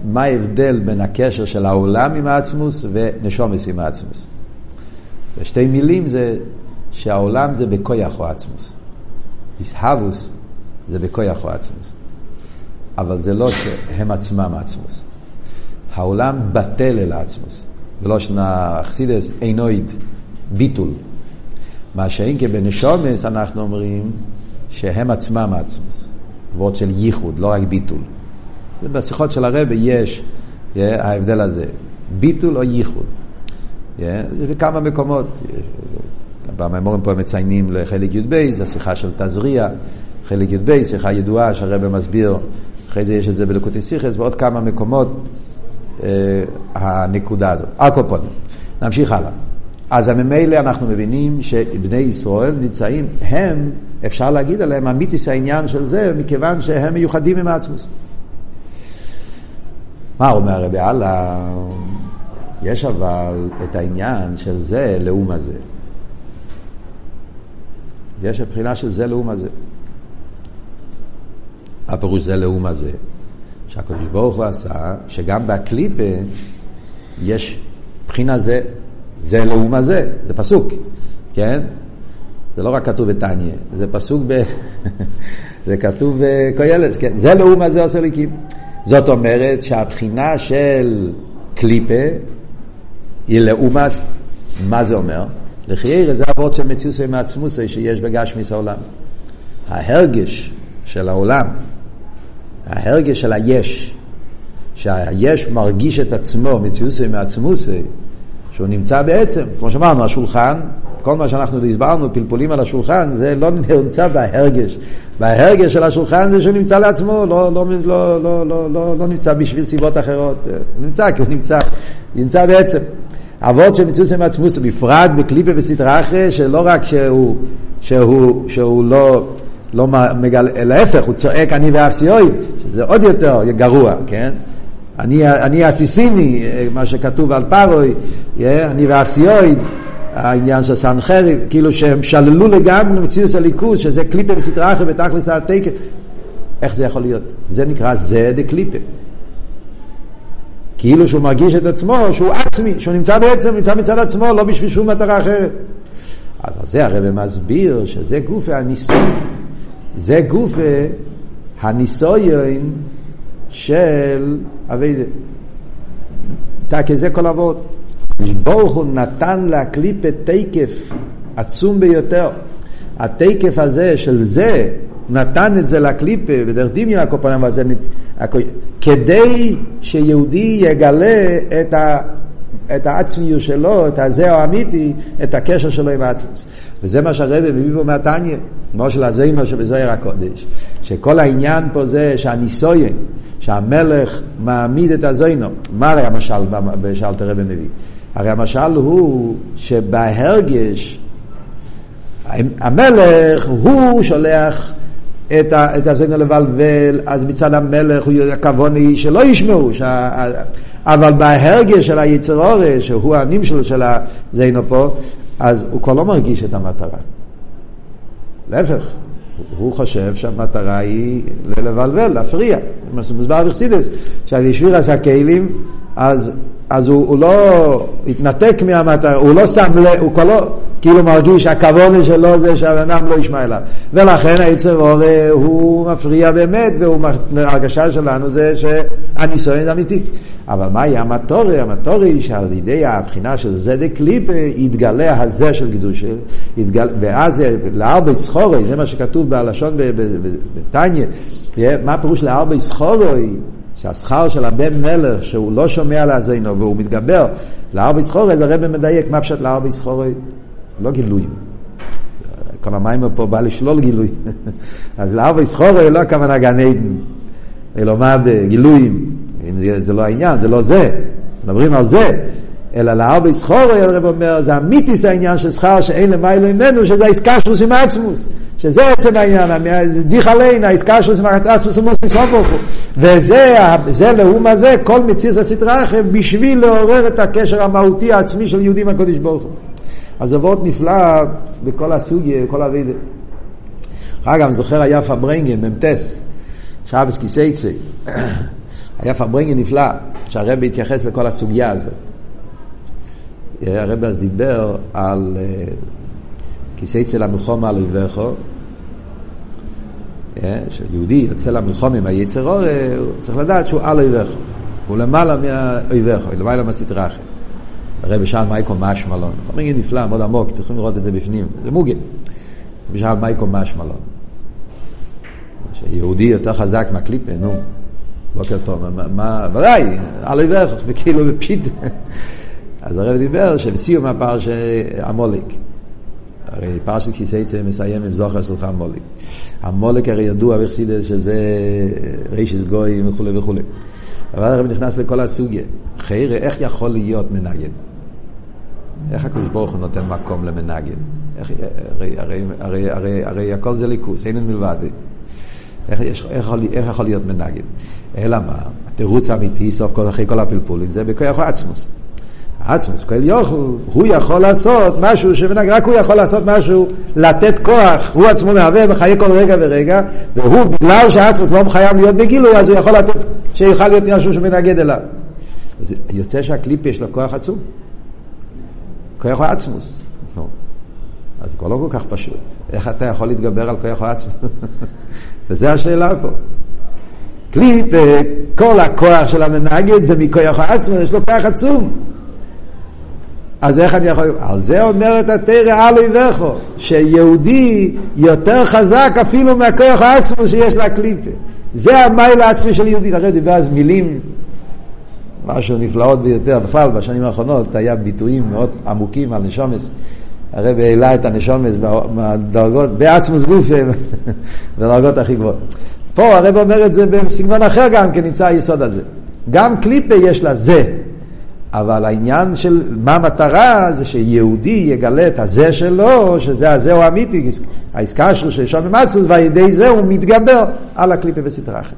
מה ההבדל בין הקשר של העולם עם העצמוס ונשומס עם העצמוס. בשתי מילים זה שהעולם זה בכויח או עצמוס. איסהבוס זה בכויח או עצמוס. אבל זה לא שהם עצמם עצמוס. העולם בטל אל עצמוס. ולא שנה אכסידס אינויד, ביטול. מה שאין כבנשומס אנחנו אומרים שהם עצמם עצמוס. ועוד של ייחוד, לא רק ביטול. בשיחות של הרבי יש ההבדל הזה, ביטול או ייחוד. בכמה מקומות, במימורים פה מציינים לחלק י"ב, זו שיחה של תזריע, חלק י"ב, שיחה ידועה שהרבא מסביר אחרי זה יש את זה בלקוטי סיכס, ועוד כמה מקומות אה, הנקודה הזאת. על כל פנים, נמשיך הלאה. אז ממילא אנחנו מבינים שבני ישראל נמצאים, הם, אפשר להגיד עליהם, אמיתיס העניין של זה, מכיוון שהם מיוחדים עם העצמוס. מה אומר הרבי הלאה? יש אבל את העניין של זה לאום הזה. יש הבחינה של זה לאום הזה. הפירוש זה לאום הזה, שהקדוש ברוך הוא עשה, שגם בקליפה יש בחינה זה, זה לאום הזה, זה פסוק, כן? זה לא רק כתוב בתניא, זה פסוק ב... זה כתוב בקוילת, כן? זה לאום הזה עושה ליקים. זאת אומרת שהבחינה של קליפה היא לאומס, מה זה אומר? לחיירה זה אבות של מציאות מעצמוסי שיש בגשמיס העולם. ההרגש של העולם, ההרגש של היש, שהיש מרגיש את עצמו, מציוסי מעצמוסי, שהוא נמצא בעצם, כמו שאמרנו, השולחן, כל מה שאנחנו הסברנו, פלפולים על השולחן, זה לא נמצא בהרגש. בהרגש של השולחן זה שהוא נמצא לעצמו, לא, לא, לא, לא, לא, לא, לא נמצא בשביל סיבות אחרות. הוא נמצא כי הוא נמצא, נמצא בעצם. אבות של עם עצמוס, בפרט בקליפה בסדרה אחרי, שלא רק שהוא, שהוא, שהוא לא, לא מגלה, להפך, הוא צועק אני ואפסיואיד, שזה עוד יותר גרוע, כן? אני, אני הסיסיני, מה שכתוב על פארוי, אני ואפסיואיד, העניין של סנחריב, כאילו שהם שללו לגמרי מציאות הליכוז, שזה קליפה בסדרה אחרת בתכלס התקף. איך זה יכול להיות? זה נקרא זה דקליפה. כאילו שהוא מרגיש את עצמו, שהוא עצמי, שהוא נמצא בעצם, נמצא מצד עצמו, לא בשביל שום מטרה אחרת. אז זה הרב מסביר שזה גוף הניסוי. זה גוף הניסויון של אביידה. זה כל אבות. ברוך הוא נתן להקליפה תקף עצום ביותר. התקף הזה של זה, נתן את זה לקליפה, בדרך דמיון הקופנם הזה, כדי שיהודי יגלה את, ה, את העצמיות שלו, את הזה האמיתי, את הקשר שלו עם העצמוס. וזה מה שהרבא מביא פה מהתניא, כמו של הזיימר שבזוהר הקודש, שכל העניין פה זה שהניסויין, שהמלך מעמיד את הזוינו, מה הרי המשל בשאלת הרבא מביא? הרי המשל הוא שבהרגש המלך הוא שולח את, ה, את הזינו לבלבל, אז מצד המלך הוא הכוון היא שלא ישמעו, שה, אבל בהרגש של היצר אורש, שהוא הנמשל של הזינו פה, אז הוא כבר לא מרגיש את המטרה. להפך, הוא חושב שהמטרה היא לבלבל, להפריע. מה שמוסבר בחסידס, שעל עשה כלים, אז אז הוא, הוא לא התנתק מהמטרה, הוא לא שם לב, הוא כבר לא כאילו מרגיש שהכוונה שלו זה שהבן אדם לא ישמע אליו. ולכן היצר אורה הוא מפריע באמת, וההרגשה שלנו זה שהניסיון זה אמיתי. אבל מהי המטורי? המטורי היא שעל ידי הבחינה של זדק קליפה יתגלה הזה של גידוש, יתגל, ואז לארבע סחורי, זה מה שכתוב בלשון בתניא, מה הפירוש לארבע סחורי? שהשכר של הבן מלך, שהוא לא שומע לאזינו והוא מתגבר לארבע סחורי, זה הרב מדייק, מה פשוט לארבע סחורי? לא גילויים. כל המים פה בא לשלול גילוי. אז לארבע סחורי לא הכוונה גן עדן, אלא מה בגילויים. אם זה, זה לא העניין, זה לא זה. מדברים על זה. אלא לארבע סחורי, הרב אומר, זה אמיתיס העניין של שכר שאין למיילו ממנו, שזה העסקה עם עצמוס. שזה עצם העניין, דיך עלינו, העסקה שלו עם עצמוס ומוסי סופו. וזה, זה לאום הזה, כל מציץ הסטרה אחר, בשביל לעורר את הקשר המהותי העצמי של יהודים הקודש ברוך הוא. אז זה וורט נפלא בכל הסוגיה, בכל הווידה. אגב, אני זוכר היה פברנגן, ממטס, שבס כיסייצי. היה פברנגן נפלא, שהרב התייחס לכל הסוגיה הזאת. הרב אז דיבר על אה, כיסא אצל המלחומה על אויביכו, אה, שיהודי יוצא למלחומה עם היצר אור, הוא צריך לדעת שהוא על אויביכו, הוא למעלה מאויביכו, למעלה מהסטרה אחרת. הרב שאל מייקו משמלון, חומר נפלא, מאוד עמוק, צריכים לראות את זה בפנים, זה מוגן. הרב שאל מייקו משמלון. שיהודי יותר חזק מהקליפה, נו, בוקר טוב, מה, ודאי, על אויביכו, וכאילו בפשיט. אז הרב דיבר שבסיום הפרשה עמולק. הרי פרשת כיסייצה מסיים עם זוכר שלך עמולק. עמולק הרי ידוע בחסידס שזה רישיס גויים וכולי וכולי. אבל הרב נכנס לכל הסוגיה. חיירה, איך יכול להיות מנגן? איך הקדוש ברוך הוא נותן מקום למנגן? הרי, הכל זה ליכוס, אין מלבד. איך, איך יכול להיות מנגן? אלא מה? התירוץ האמיתי, סוף כל אחרי כל הפלפולים, זה בכוח עצמוס. עצמוס, כל יוכל, הוא יכול לעשות משהו שמנהג, רק הוא יכול לעשות משהו, לתת כוח, הוא עצמו מהווה בחיי כל רגע ורגע, והוא, בגלל שהעצמוס לא חייב להיות בגילוי, אז הוא יכול לתת, שיוכל להיות משהו שמנגד אליו. אז יוצא שהקליפ יש לו כוח עצום. כוח העצמוס. אז זה כבר לא כל כך פשוט. איך אתה יכול להתגבר על כוח העצמוס? וזו השאלה פה. קליפ, כל הכוח של המנהגת זה מכוח העצמוס, יש לו כוח עצום. אז איך אני יכול... על זה אומרת התרא אלוהי וכו, שיהודי יותר חזק אפילו מהכוח העצמו שיש לקליפה. זה המייל העצמי של יהודי. הרי דיבר אז מילים, משהו נפלאות ביותר. בכלל, בשנים האחרונות היה ביטויים מאוד עמוקים על נשומס. הרב העלה את הנשומס בדרגות, בעצמוס גוף, בדרגות הכי גבוהות. פה הרב אומר את זה בסגנון אחר גם, כי נמצא היסוד הזה. גם קליפה יש לה זה, אבל העניין של מה המטרה זה שיהודי יגלה את הזה שלו, שזה הזהו האמיתי, העסקה שלו של שום מצוס, ועל ידי זה הוא מתגבר על הקליפה וסטרה אחרת.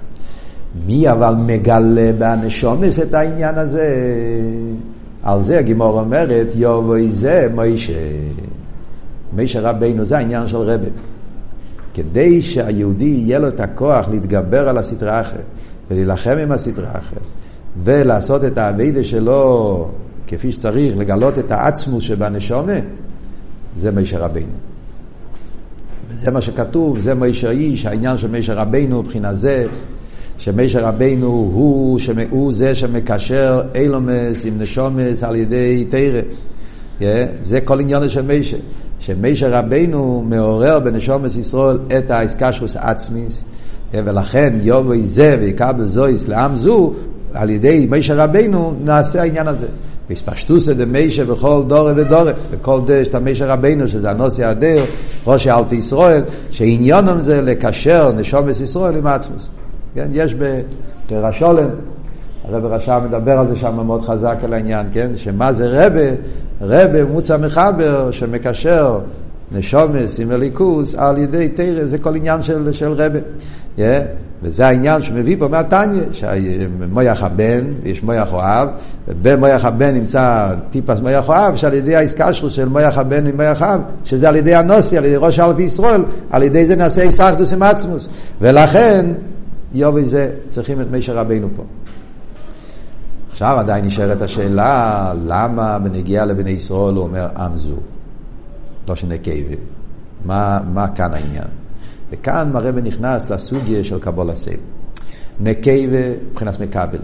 מי אבל מגלה בנשומס את העניין הזה? על זה הגימור אומרת, יובוי זה מוישה. מוישה רבינו זה העניין של רבי. כדי שהיהודי יהיה לו את הכוח להתגבר על הסטרה אחרת ולהילחם עם הסטרה אחרת ולעשות את האביידה שלו כפי שצריך, לגלות את העצמוס שבנשומה, זה מישר רבינו. וזה מה שכתוב, זה מישר איש, העניין של מישר רבינו מבחינה זה, שמישר רבינו הוא, שמ, הוא זה שמקשר אילומס עם נשומס על ידי תרא. Yeah, זה כל עניין של מישר. שמישר רבינו מעורר בנשומס ישראל את האסקשוס עצמיס, ולכן יובוי זה ויקבל זויס לעם זו, על ידי מישר רבינו נעשה העניין הזה. והספשטוסא דמישר בכל דורי ודורי, בכל דש את המישר רבינו, שזה הנוסי הדר, ראש אלפי ישראל, שעניונם זה לקשר נשומס ישראל עם עצמוס. כן, יש בתרשולם, הרב רשם מדבר על זה שם מאוד חזק על העניין, כן? שמה זה רבה? רבה מוצא מחבר שמקשר נשומס עם הליכוס על ידי תרא, זה כל עניין של, של רבה. Yeah, וזה העניין שמביא פה מהתניא, שמויח הבן, יש מויח אוהב, ובמויח הבן נמצא טיפס מויח אוהב, שעל ידי שלו של מויח הבן עם מויח אוהב, שזה על ידי הנוסי, על ידי ראש אלפי ישראל, על ידי זה נעשה איסחדוס עם עצמוס. ולכן, יובי זה, צריכים את מישר רבינו פה. עכשיו עדיין נשארת השאלה, למה בנגיעה לבני ישראל הוא אומר עם זו, לא שנקייבי. מה, מה כאן העניין? וכאן הרב נכנס לסוגיה של קבול הסייל. נקייבה מבחינת מקבל.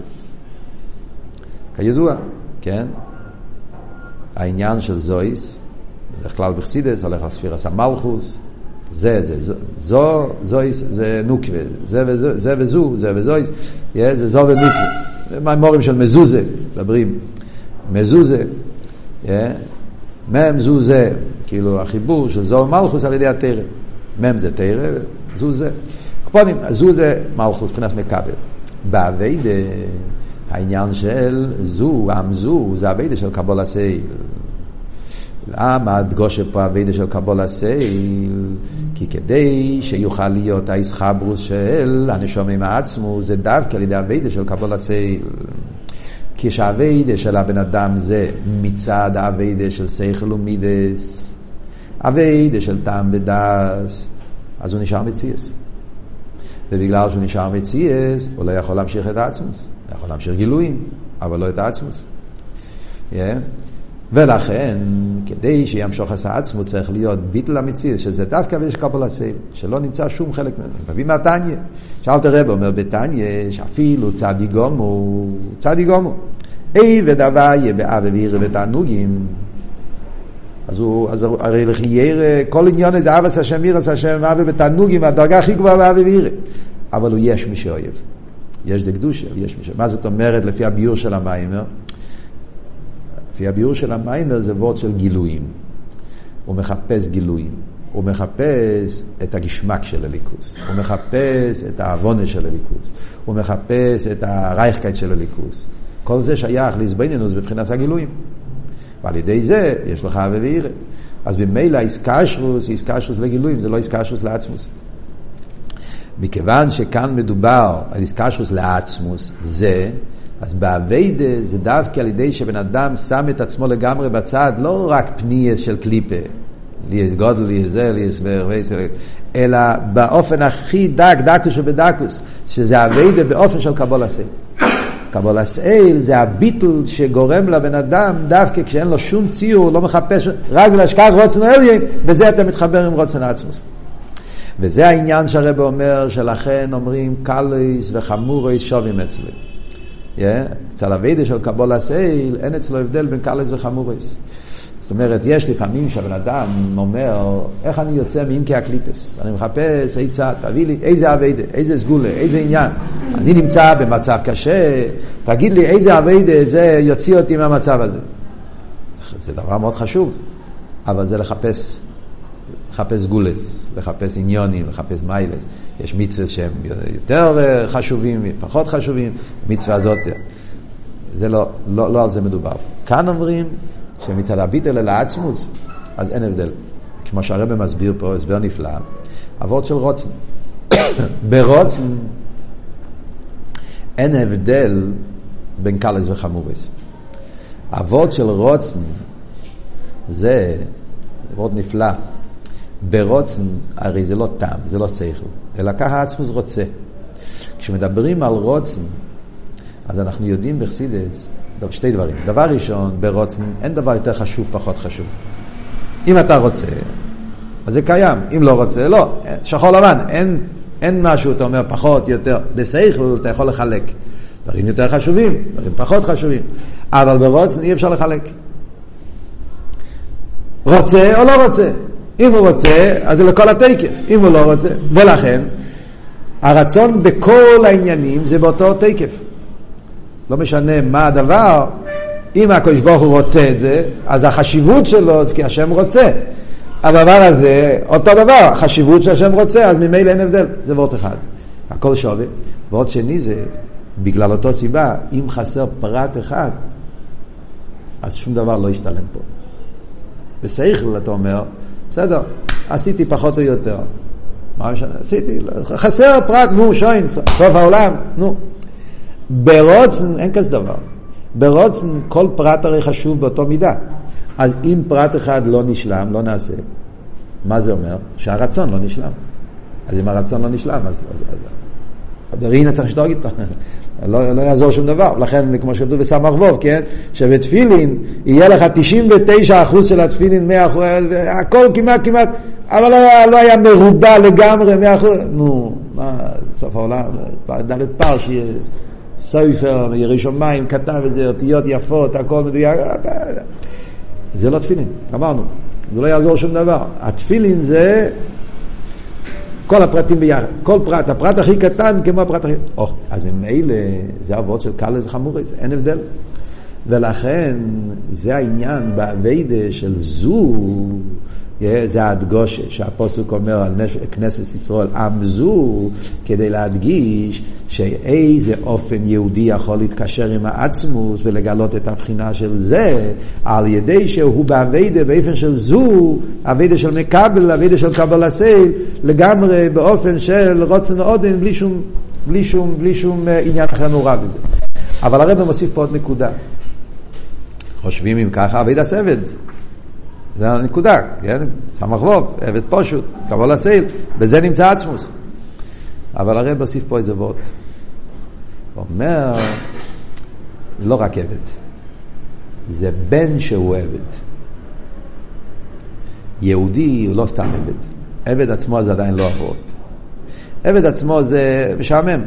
כידוע, כן? העניין של זויס, בדרך כלל בחסידס הולך לספירס המלכוס, זה, זה, זו, זו, זויס, זה נוקווה, זה וזו, זה וזו, זה וזויס, זה זו ונוקווה. מימורים של מזוזה, מדברים. מזוזה, מם זוזה, כאילו החיבור של זו מלכוס על ידי התרא. מם זה תרא, זו זה. קפונים, זו זה מלכוס, מבחינת מקבל. בעבודה, העניין של זו, עם זו, זה עבודה של קבלת עול. למה הדגשה פה עבודה של קבלת עול? כי כדי שיוכל להיות ההתחברות של הנשמה עם העצמות, זה דווקא על ידי עבודה של קבלת עול. כשהעבודה של הבן אדם זה מצד העבודה של שכל ומידות, עבודה של טעם ודעת, אז הוא נשאר מציאס. ובגלל שהוא נשאר מציאס, הוא לא יכול להמשיך את העצמוס. הוא יכול להמשיך גילויים, אבל לא את העצמוס. Yeah. ולכן, כדי שימשוך את העצמוס, צריך להיות ביטל המציאס, שזה דווקא ויש קבל הסייל, שלא נמצא שום חלק ממנו. מביא מהתניא. שאלת הרב אומר בתניא, שאפילו צדי גומו, צדי גומו. אי ודוויה באב ואירא ותענוגים. אז הוא, אז הרי לחייר, כל עניון זה אבס השם, אירס השם, אבי בתענוגים, הדרגה הכי גבוהה באבי ואירא. אבל הוא יש מי שאויב. יש דקדושה, יש מי ש... מה זאת אומרת לפי הביור של המיימר? לפי הביור של המיימר זה וורד של גילויים. הוא מחפש גילויים. הוא מחפש את הגשמק של הליכוס, הוא מחפש את העוונה של הליכוס, הוא מחפש את הרייכקייט של הליכוס. כל זה שייך להזבנינוס בבחינת הגילויים. ועל ידי זה יש לך אבי ואירא. אז במילא איסקשרוס, איסקשרוס לגילויים, זה לא איסקשרוס לעצמוס. מכיוון שכאן מדובר על איסקשרוס לעצמוס, זה, אז באביידה זה דווקא על ידי שבן אדם שם את עצמו לגמרי בצד, לא רק פניאס של קליפה, לי יש גודל, לי יש זה, לי יש ורוויסר, אלא באופן הכי דק, דקוס שבדקוס, שזה עבודה באופן של קבלת עול. קבלת עול זה הביטל שגורם לבן אדם דווקא כשאין לו שום ציור, לא מחפש, רק בגלל שכך רצון העליון, בזה אתה מתחבר עם רצון עצמות. וזה העניין שהרבי אומר, שלכן אומרים קלות וחמורות שווים אצלי. אצל עבודה של קבלת עול אין אצלו הבדל בין קלות וחמורות. זאת אומרת, יש לפעמים שהבן אדם אומר, איך אני יוצא מעמקי הקליפות? אני מחפש עצה, תביא לי איזה עבודה, איזה סגולה, איזה עניין. אני נמצא במצב קשה, תגיד לי איזה אביידה זה יוציא אותי מהמצב הזה. זה דבר מאוד חשוב, אבל זה לחפש, לחפש גולס, לחפש עניונים, לחפש מיילס. יש מצווה שהם יותר חשובים, פחות חשובים, מצווה הזאת. זה לא, לא, לא על זה מדובר. כאן אומרים שמצד הביטל אל העצמוס, אז אין הבדל. כמו שהרבא מסביר פה, הסבר נפלא, אבות של רוצן. ברוצן אין הבדל בין קלס וחמורס. אבות של רוצן זה מאוד נפלא. ברוצן הרי זה לא טעם, זה לא שכל, אלא ככה עצמוס רוצה. כשמדברים על רוצן, אז אנחנו יודעים בחסידס שתי דברים. דבר ראשון, ברוצן אין דבר יותר חשוב, פחות חשוב. אם אתה רוצה, אז זה קיים. אם לא רוצה, לא. שחור לבן, אין, אין משהו, אתה אומר, פחות, יותר. בשכל אתה יכול לחלק. דברים יותר חשובים, דברים פחות חשובים. אבל ברוצן אי אפשר לחלק. רוצה או לא רוצה. אם הוא רוצה, אז זה לכל התקף. אם הוא לא רוצה, ולכן, הרצון בכל העניינים זה באותו תקף. לא משנה מה הדבר, אם הקדוש ברוך הוא רוצה את זה, אז החשיבות שלו זה כי השם רוצה. הדבר הזה, אותו דבר, החשיבות שהשם רוצה, אז ממילא אין הבדל. זה וורט אחד. הכל שווה. ועוד שני זה, בגלל אותו סיבה, אם חסר פרט אחד, אז שום דבר לא ישתלם פה. בסייכל אתה אומר, בסדר, עשיתי פחות או יותר. מה משנה? עשיתי, חסר פרט, נו, שוין, סוף העולם, נו. ברוצן אין כזה דבר. ברוצן כל פרט הרי חשוב באותו מידה. אז אם פרט אחד לא נשלם, לא נעשה, מה זה אומר? שהרצון לא נשלם. אז אם הרצון לא נשלם, אז... אז, אז הדרינה צריך לשתוק איתו, לא, לא יעזור שום דבר. לכן, כמו שכתוב בסמ"ך ווב, כן? שבתפילין יהיה לך 99% של התפילין, 100%, הכל כמעט כמעט, אבל לא לא היה מרובע לגמרי, 100%. נו, מה, סוף העולם, ד' פרשי, סופר, ירי שמיים, כתב את זה, אותיות יפות, הכל מדויק. זה לא תפילין, אמרנו. זה לא יעזור שום דבר. התפילין זה כל הפרטים ביחד. כל פרט, הפרט הכי קטן כמו הפרט הכי... או, אז ממילא זה אבות של קלס וחמורס, אין הבדל. ולכן זה העניין באביידה של זו, זה ההדגושה שהפוסק אומר על כנסת ישראל עם זו, כדי להדגיש שאיזה אופן יהודי יכול להתקשר עם העצמוס ולגלות את הבחינה של זה, על ידי שהוא באביידה באופן של זו, אביידה של מקבל, אביידה של קבל הסייל, לגמרי באופן של רוצן עודן, בלי שום, בלי שום, בלי שום אה, עניין אחר נורא בזה. אבל הרב מוסיף פה עוד נקודה. חושבים אם ככה, אביד הסבד. זה הנקודה, כן? סמך ווב, עבד פושוט, קבול הסייל, בזה נמצא עצמוס. אבל הרב הוסיף פה איזה וורט. הוא אומר, לא רק עבד, זה בן שהוא עבד. יהודי הוא לא סתם עבד. עבד עצמו זה עדיין לא אבות. עבד עצמו זה משעמם.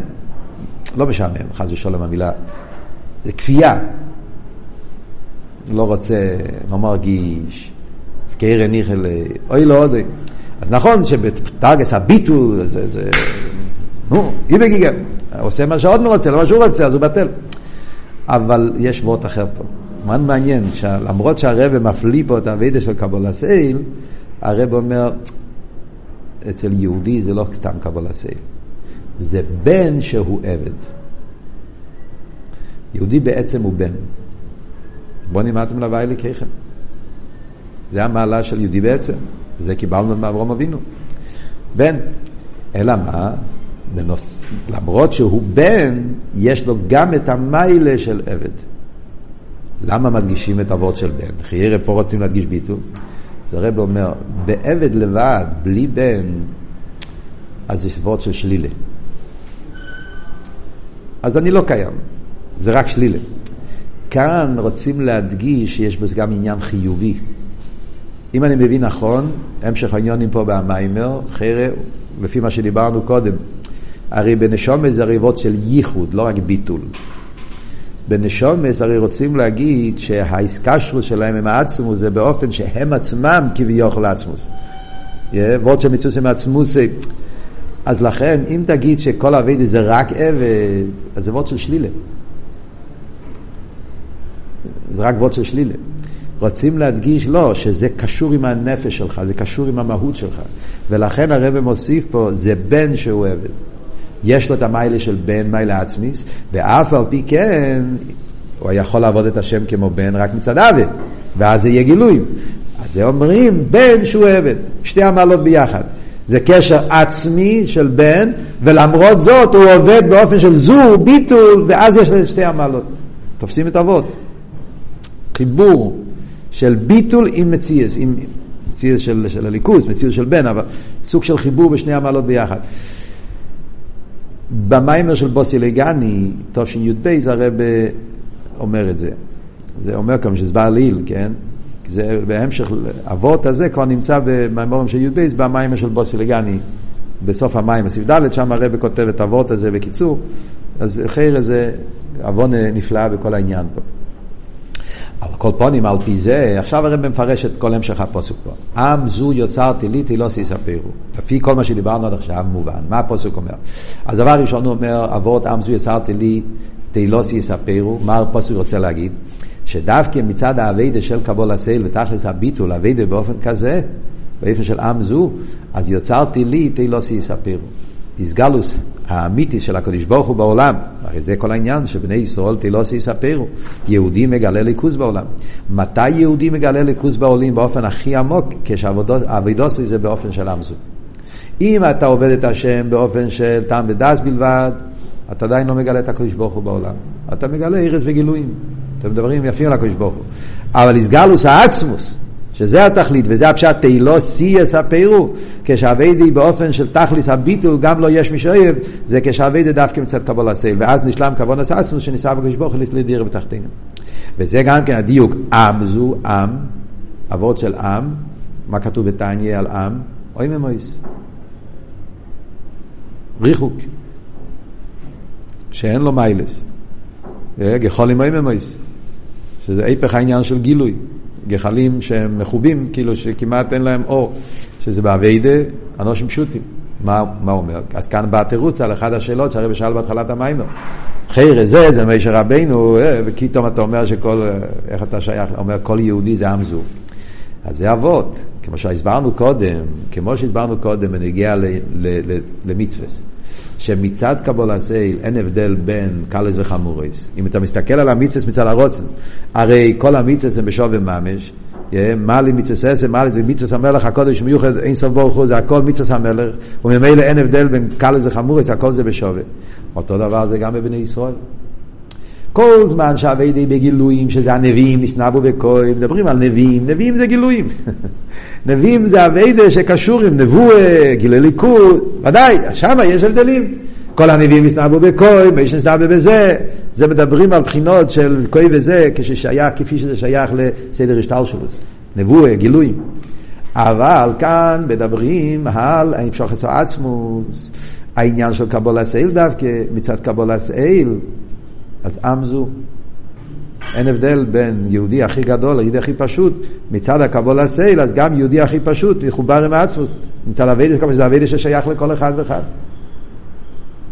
לא משעמם, חס ושלום המילה. זה כפייה. לא רוצה, לא מרגיש, קרן ניחל, אוי לא עוד. אז נכון שבטרגס הביטול זה, זה, נו, אי בגיגר, עושה מה שעוד רוצה, לא מה שהוא רוצה, אז הוא בטל. אבל יש וורט אחר פה. מאוד מעניין, שלמרות שהרבא מפליא פה את הווידה של קבול הסייל, הרבא אומר, אצל יהודי זה לא סתם קבול הסייל, זה בן שהוא עבד. יהודי בעצם הוא בן. בוא נמדתם לוואי לקריכם. זה המעלה של יהודי בעצם, זה קיבלנו מאברום אבינו. בן. אלא מה? בנוס... למרות שהוא בן, יש לו גם את המיילה של עבד. למה מדגישים את אבות של בן? חיירה פה רוצים להדגיש ביטול. אז הרב אומר, בעבד לבד, בלי בן, אז יש אבות של שלילה. אז אני לא קיים, זה רק שלילה. כאן רוצים להדגיש שיש בזה גם עניין חיובי. אם אני מבין נכון, המשך העניונים פה במיימר, חרא, לפי מה שדיברנו קודם, הרי בנשומת זה ריבות של ייחוד, לא רק ביטול. בנשומס הרי רוצים להגיד שהאיסקשרוס שלהם עם העצמוס זה באופן שהם עצמם כביכול עצמוס. ועוד שמצוס עם עצמוס, אז לכן אם תגיד שכל אביידה זה רק עבד, אז זה וורד של שלילה. זה רק של שלילה. רוצים להדגיש, לא, שזה קשור עם הנפש שלך, זה קשור עם המהות שלך. ולכן הרב מוסיף פה, זה בן שהוא עבד. יש לו את המיילה של בן, מיילה עצמיס, ואף על פי כן, הוא יכול לעבוד את השם כמו בן רק מצד עבד, ואז זה יהיה גילוי. אז זה אומרים בן שהוא עבד, שתי המעלות ביחד. זה קשר עצמי של בן, ולמרות זאת הוא עובד באופן של זור, ביטול, ואז יש שתי המעלות. תופסים את אבות. חיבור של ביטול עם מציאס, עם מציאס של, של הליכוז, מציאס של בן, אבל סוג של חיבור בשני המעלות ביחד. במיימר של בוסי לגני, תשי"ב, הרב אומר את זה. זה אומר כאן שזה לעיל, כן? זה בהמשך, אבות הזה כבר נמצא במיימורים של י"ב, במיימר של בוסי לגני, בסוף המים, סעיף ד', שם הרב כותב את אבות הזה בקיצור, אז חיר זה עוון נפלאה בכל העניין פה. על כל פונים, על פי זה, עכשיו הרב מפרש את כל המשך הפוסק פה. עם זו יוצרתי לי, תלוס יספרו. לפי כל מה שדיברנו עד עכשיו, מובן. מה הפוסק אומר? אז דבר ראשון הוא אומר, אבות עם זו יוצרתי לי, תלוס יספרו. מה הפוסק רוצה להגיד? שדווקא מצד האביידה של קבול הסייל ותכלס הביטול, אביידה באופן כזה, באופן של עם זו, אז יוצרתי לי, תלוס יספרו. איסגלוס האמיתי של הקדוש ברוך הוא בעולם, הרי זה כל העניין שבני ישראל תלוסי יספרו, יהודי מגלה ליכוז בעולם. מתי יהודי מגלה ליכוז בעולים באופן הכי עמוק? כשעבודוסי זה באופן של עם זו. אם אתה עובד את השם באופן של טעם ודס בלבד, אתה עדיין לא מגלה את הקדוש ברוך הוא בעולם. אתה מגלה ארז וגילויים. אתם מדברים יפים על הקדוש ברוך הוא. אבל איסגלוס העצמוס, שזה התכלית, וזה הפשט תהילו שיא יספרו, כשאביידי באופן של תכליס הביטול גם לא יש מי שאוהב, זה כשאביידי דווקא מצד קבול הסייל, ואז נשלם כבון עצמוס שניסה בקדוש ברוך הוא לדירה בתחתינו. וזה גם כן הדיוק, עם זו עם, אבות של עם, מה כתוב בתניא על עם? אוי ממויס. ריחוק. שאין לו מיילס. גחולים אוי ממויס. שזה היפך העניין של גילוי. גחלים שהם מחובים, כאילו שכמעט אין להם אור, שזה באביידה, אנושים פשוטים. מה, מה הוא אומר? אז כאן בא התירוץ על אחת השאלות שהרבי שאל בהתחלת המיימר. חיירה זה, זה רבינו, אה, ופתאום אתה אומר שכל, אה, איך אתה שייך, אומר כל יהודי זה עם זו. אז זה אבות, כמו שהסברנו קודם, כמו שהסברנו קודם בנגיע למצווה. שמצד קבול הסייל אין הבדל בין קלס וחמורס. אם אתה מסתכל על המצווה מצד הרוצן, הרי כל המצווה הם בשווה ממש, מעלי מצווה אסם, מעלי זה מצווה המלך הקודש מיוחד, אין סוף ברוך הוא, זה הכל מצווה המלך, וממילא אין הבדל בין קלס וחמורס, הכל זה בשווה. אותו דבר זה גם בבני ישראל. כל זמן שהאביידי בגילויים, שזה הנביאים, נסנבו בכוי, מדברים על נביאים, נביאים זה גילויים. נביאים זה אביידה שקשור עם נבואה, גילי ליכוד, ודאי, שם יש הבדלים. כל הנביאים נסנבו בכוי, מי שנסנבו בזה, זה מדברים על בחינות של כוי וזה, כששייך, כפי שזה שייך לסדר השטל שלו. נבואה, גילויים. אבל כאן מדברים על המשוך עצמוס, העניין של קבלת עול דווקא, מצד קבלת עול, אז עם זו. אין הבדל בין יהודי הכי גדול ליהודי הכי פשוט. מצד הקבלת עול, אז גם יהודי הכי פשוט מחובר עם העצמות. מצד עבודה, זה עבודה ששייך לכל אחד ואחד.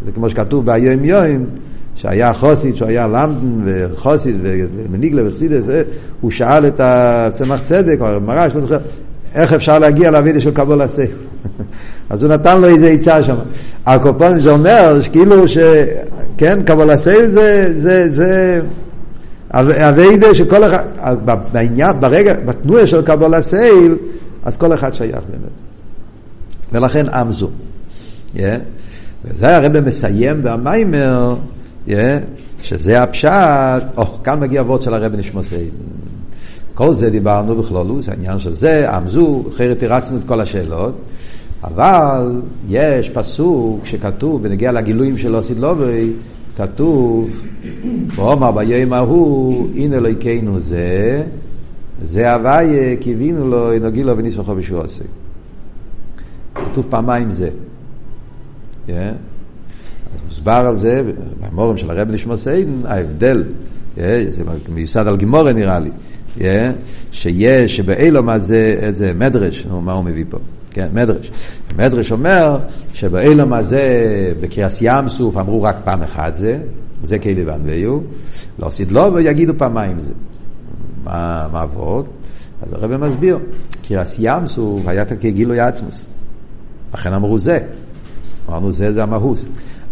זה כמו שכתוב בהיום יום, שהיה חסיד, שהוא היה למדן וחסיד ומניגלה וחסידות, אה, הוא שאל את הצמח צדק, או מהר"ש, לא זוכר, איך אפשר להגיע לעבודה של קבלת עול. אז הוא נתן לו איזה עצה שם. הקופון זה אומר, כאילו ש... כן, קבלת עול זה, זה, זה עבודה שכל אחד, בעניין, ברגע, בתנועה של קבלת עול, אז כל אחד שייך באמת. ולכן עם זו. יא. וזה הרב מסיים במאמר, יא, שזה הפשט, או, oh, כאן מגיע העבודה של הרבי נשמתו עדן. כל זה דיברנו בכלולוס, העניין של זה, עם זו, אחרת הרצנו את כל השאלות. אבל יש פסוק שכתוב, בנגיע לגילויים של אוסיד לוברי, כתוב, ואומר ביום ההוא, הנה אלוהיכנו זה, זה הוויה, קיווינו לו, נוגילו וניסוחו בשביל עושה. כתוב פעמיים זה. Yeah. אז מוסבר על זה, במורים של הרב נשמע סיידן, ההבדל זה מיוסד על גימורה נראה לי, שיש, שבאילום הזה, זה מדרש, נו, מה הוא מביא פה? כן, מדרש. מדרש אומר שבאילום הזה, בקריאס ים סוף, אמרו רק פעם אחת זה, זה כאילו ואנביו, לא סדלו ויגידו פעמיים זה. מה, מה עבוד? אז הרב מסביר, קריאס ים סוף היה כגילוי עצמוס. לכן אמרו זה. אמרנו זה זה המהוס.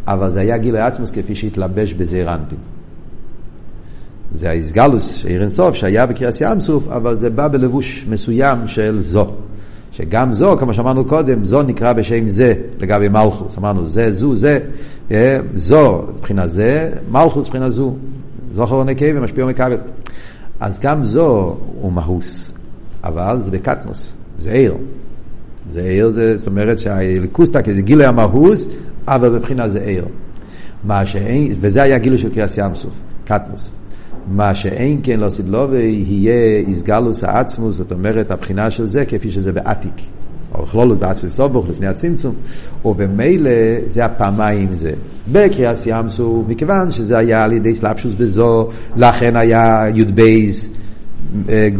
אבל זה היה גילוי עצמוס כפי שהתלבש בזעיר אנפין. זה האיסגלוס, עיר אינסוף, שהיה בקריאס ים סוף, אבל זה בא בלבוש מסוים של זו. שגם זו, כמו שאמרנו קודם, זו נקרא בשם זה לגבי מלכוס. אמרנו זה, זו, זה, אה, זו מבחינה זה, מלכוס מבחינה זו. זוכר ונקי ומשפיע ומכבל. אז גם זו הוא מהוס, אבל זה בקטנוס, זה עיר. זה עיר, זה, זאת אומרת שהליכוסטה זה גילוי המהוס, אבל מבחינה זה עיר. מה שאין, וזה היה גילוי של קריאס ים סוף, קטנוס. מה שאין כן לא סדלובי יהיה איסגלוס העצמוס, זאת אומרת הבחינה של זה כפי שזה בעתיק. או בכלולות בעצמי סובוך לפני הצמצום, ובמילא זה הפעמיים זה. בקריאס ים סוף, מכיוון שזה היה על ידי סלפשוס בזו, לכן היה י"ב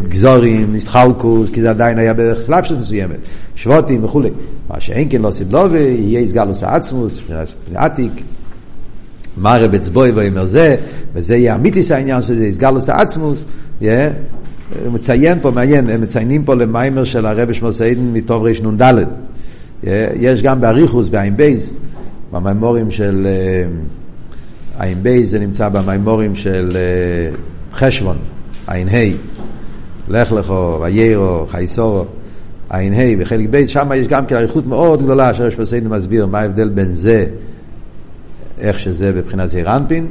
גזורים, נסחלקוס, כי זה עדיין היה בסלפשוס מסוימת, שבוטים וכולי. מה שאין כן לא סדלובי יהיה איסגלוס העצמוס, עתיק. מה רב אצבוי ואומר זה, וזה יהיה אמיתיס העניין שזה העצמוס, הוא מציין פה, מעניין, הם מציינים פה למיימר של הרב שמוסיידן מטוב רנ"ד. יש גם באריכוס, בעין בייז, במיימורים של עין בייז, זה נמצא במיימורים של חשבון, עין ה', לך לכו, ויירו, חייסורו, עין ה' וחלק בייז, שם יש גם כן אריכות מאוד גדולה, שהרב שמוסיידן מסביר מה ההבדל בין זה איך שזה בבחינת זעיר אנפין,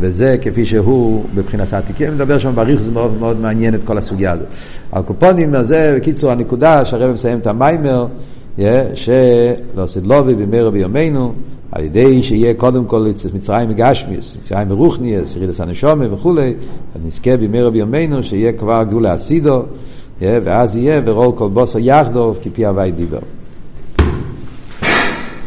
וזה כפי שהוא בבחינת העתיקים. נדבר שם בריך, זה מאוד מאוד מעניין את כל הסוגיה הזאת. על קופונים, זה בקיצור הנקודה שהרב מסיים את המיימר, שלא סדלובי במהרה בימינו, על ידי שיהיה קודם כל מצרים מגשמיס, מצרים מרוחניאס, ירידס הנשומה וכולי, נזכה במהרה בימינו שיהיה כבר גאולה אסידו, ואז יהיה ורול כל בוסו יחדו כפי הווי דיבר.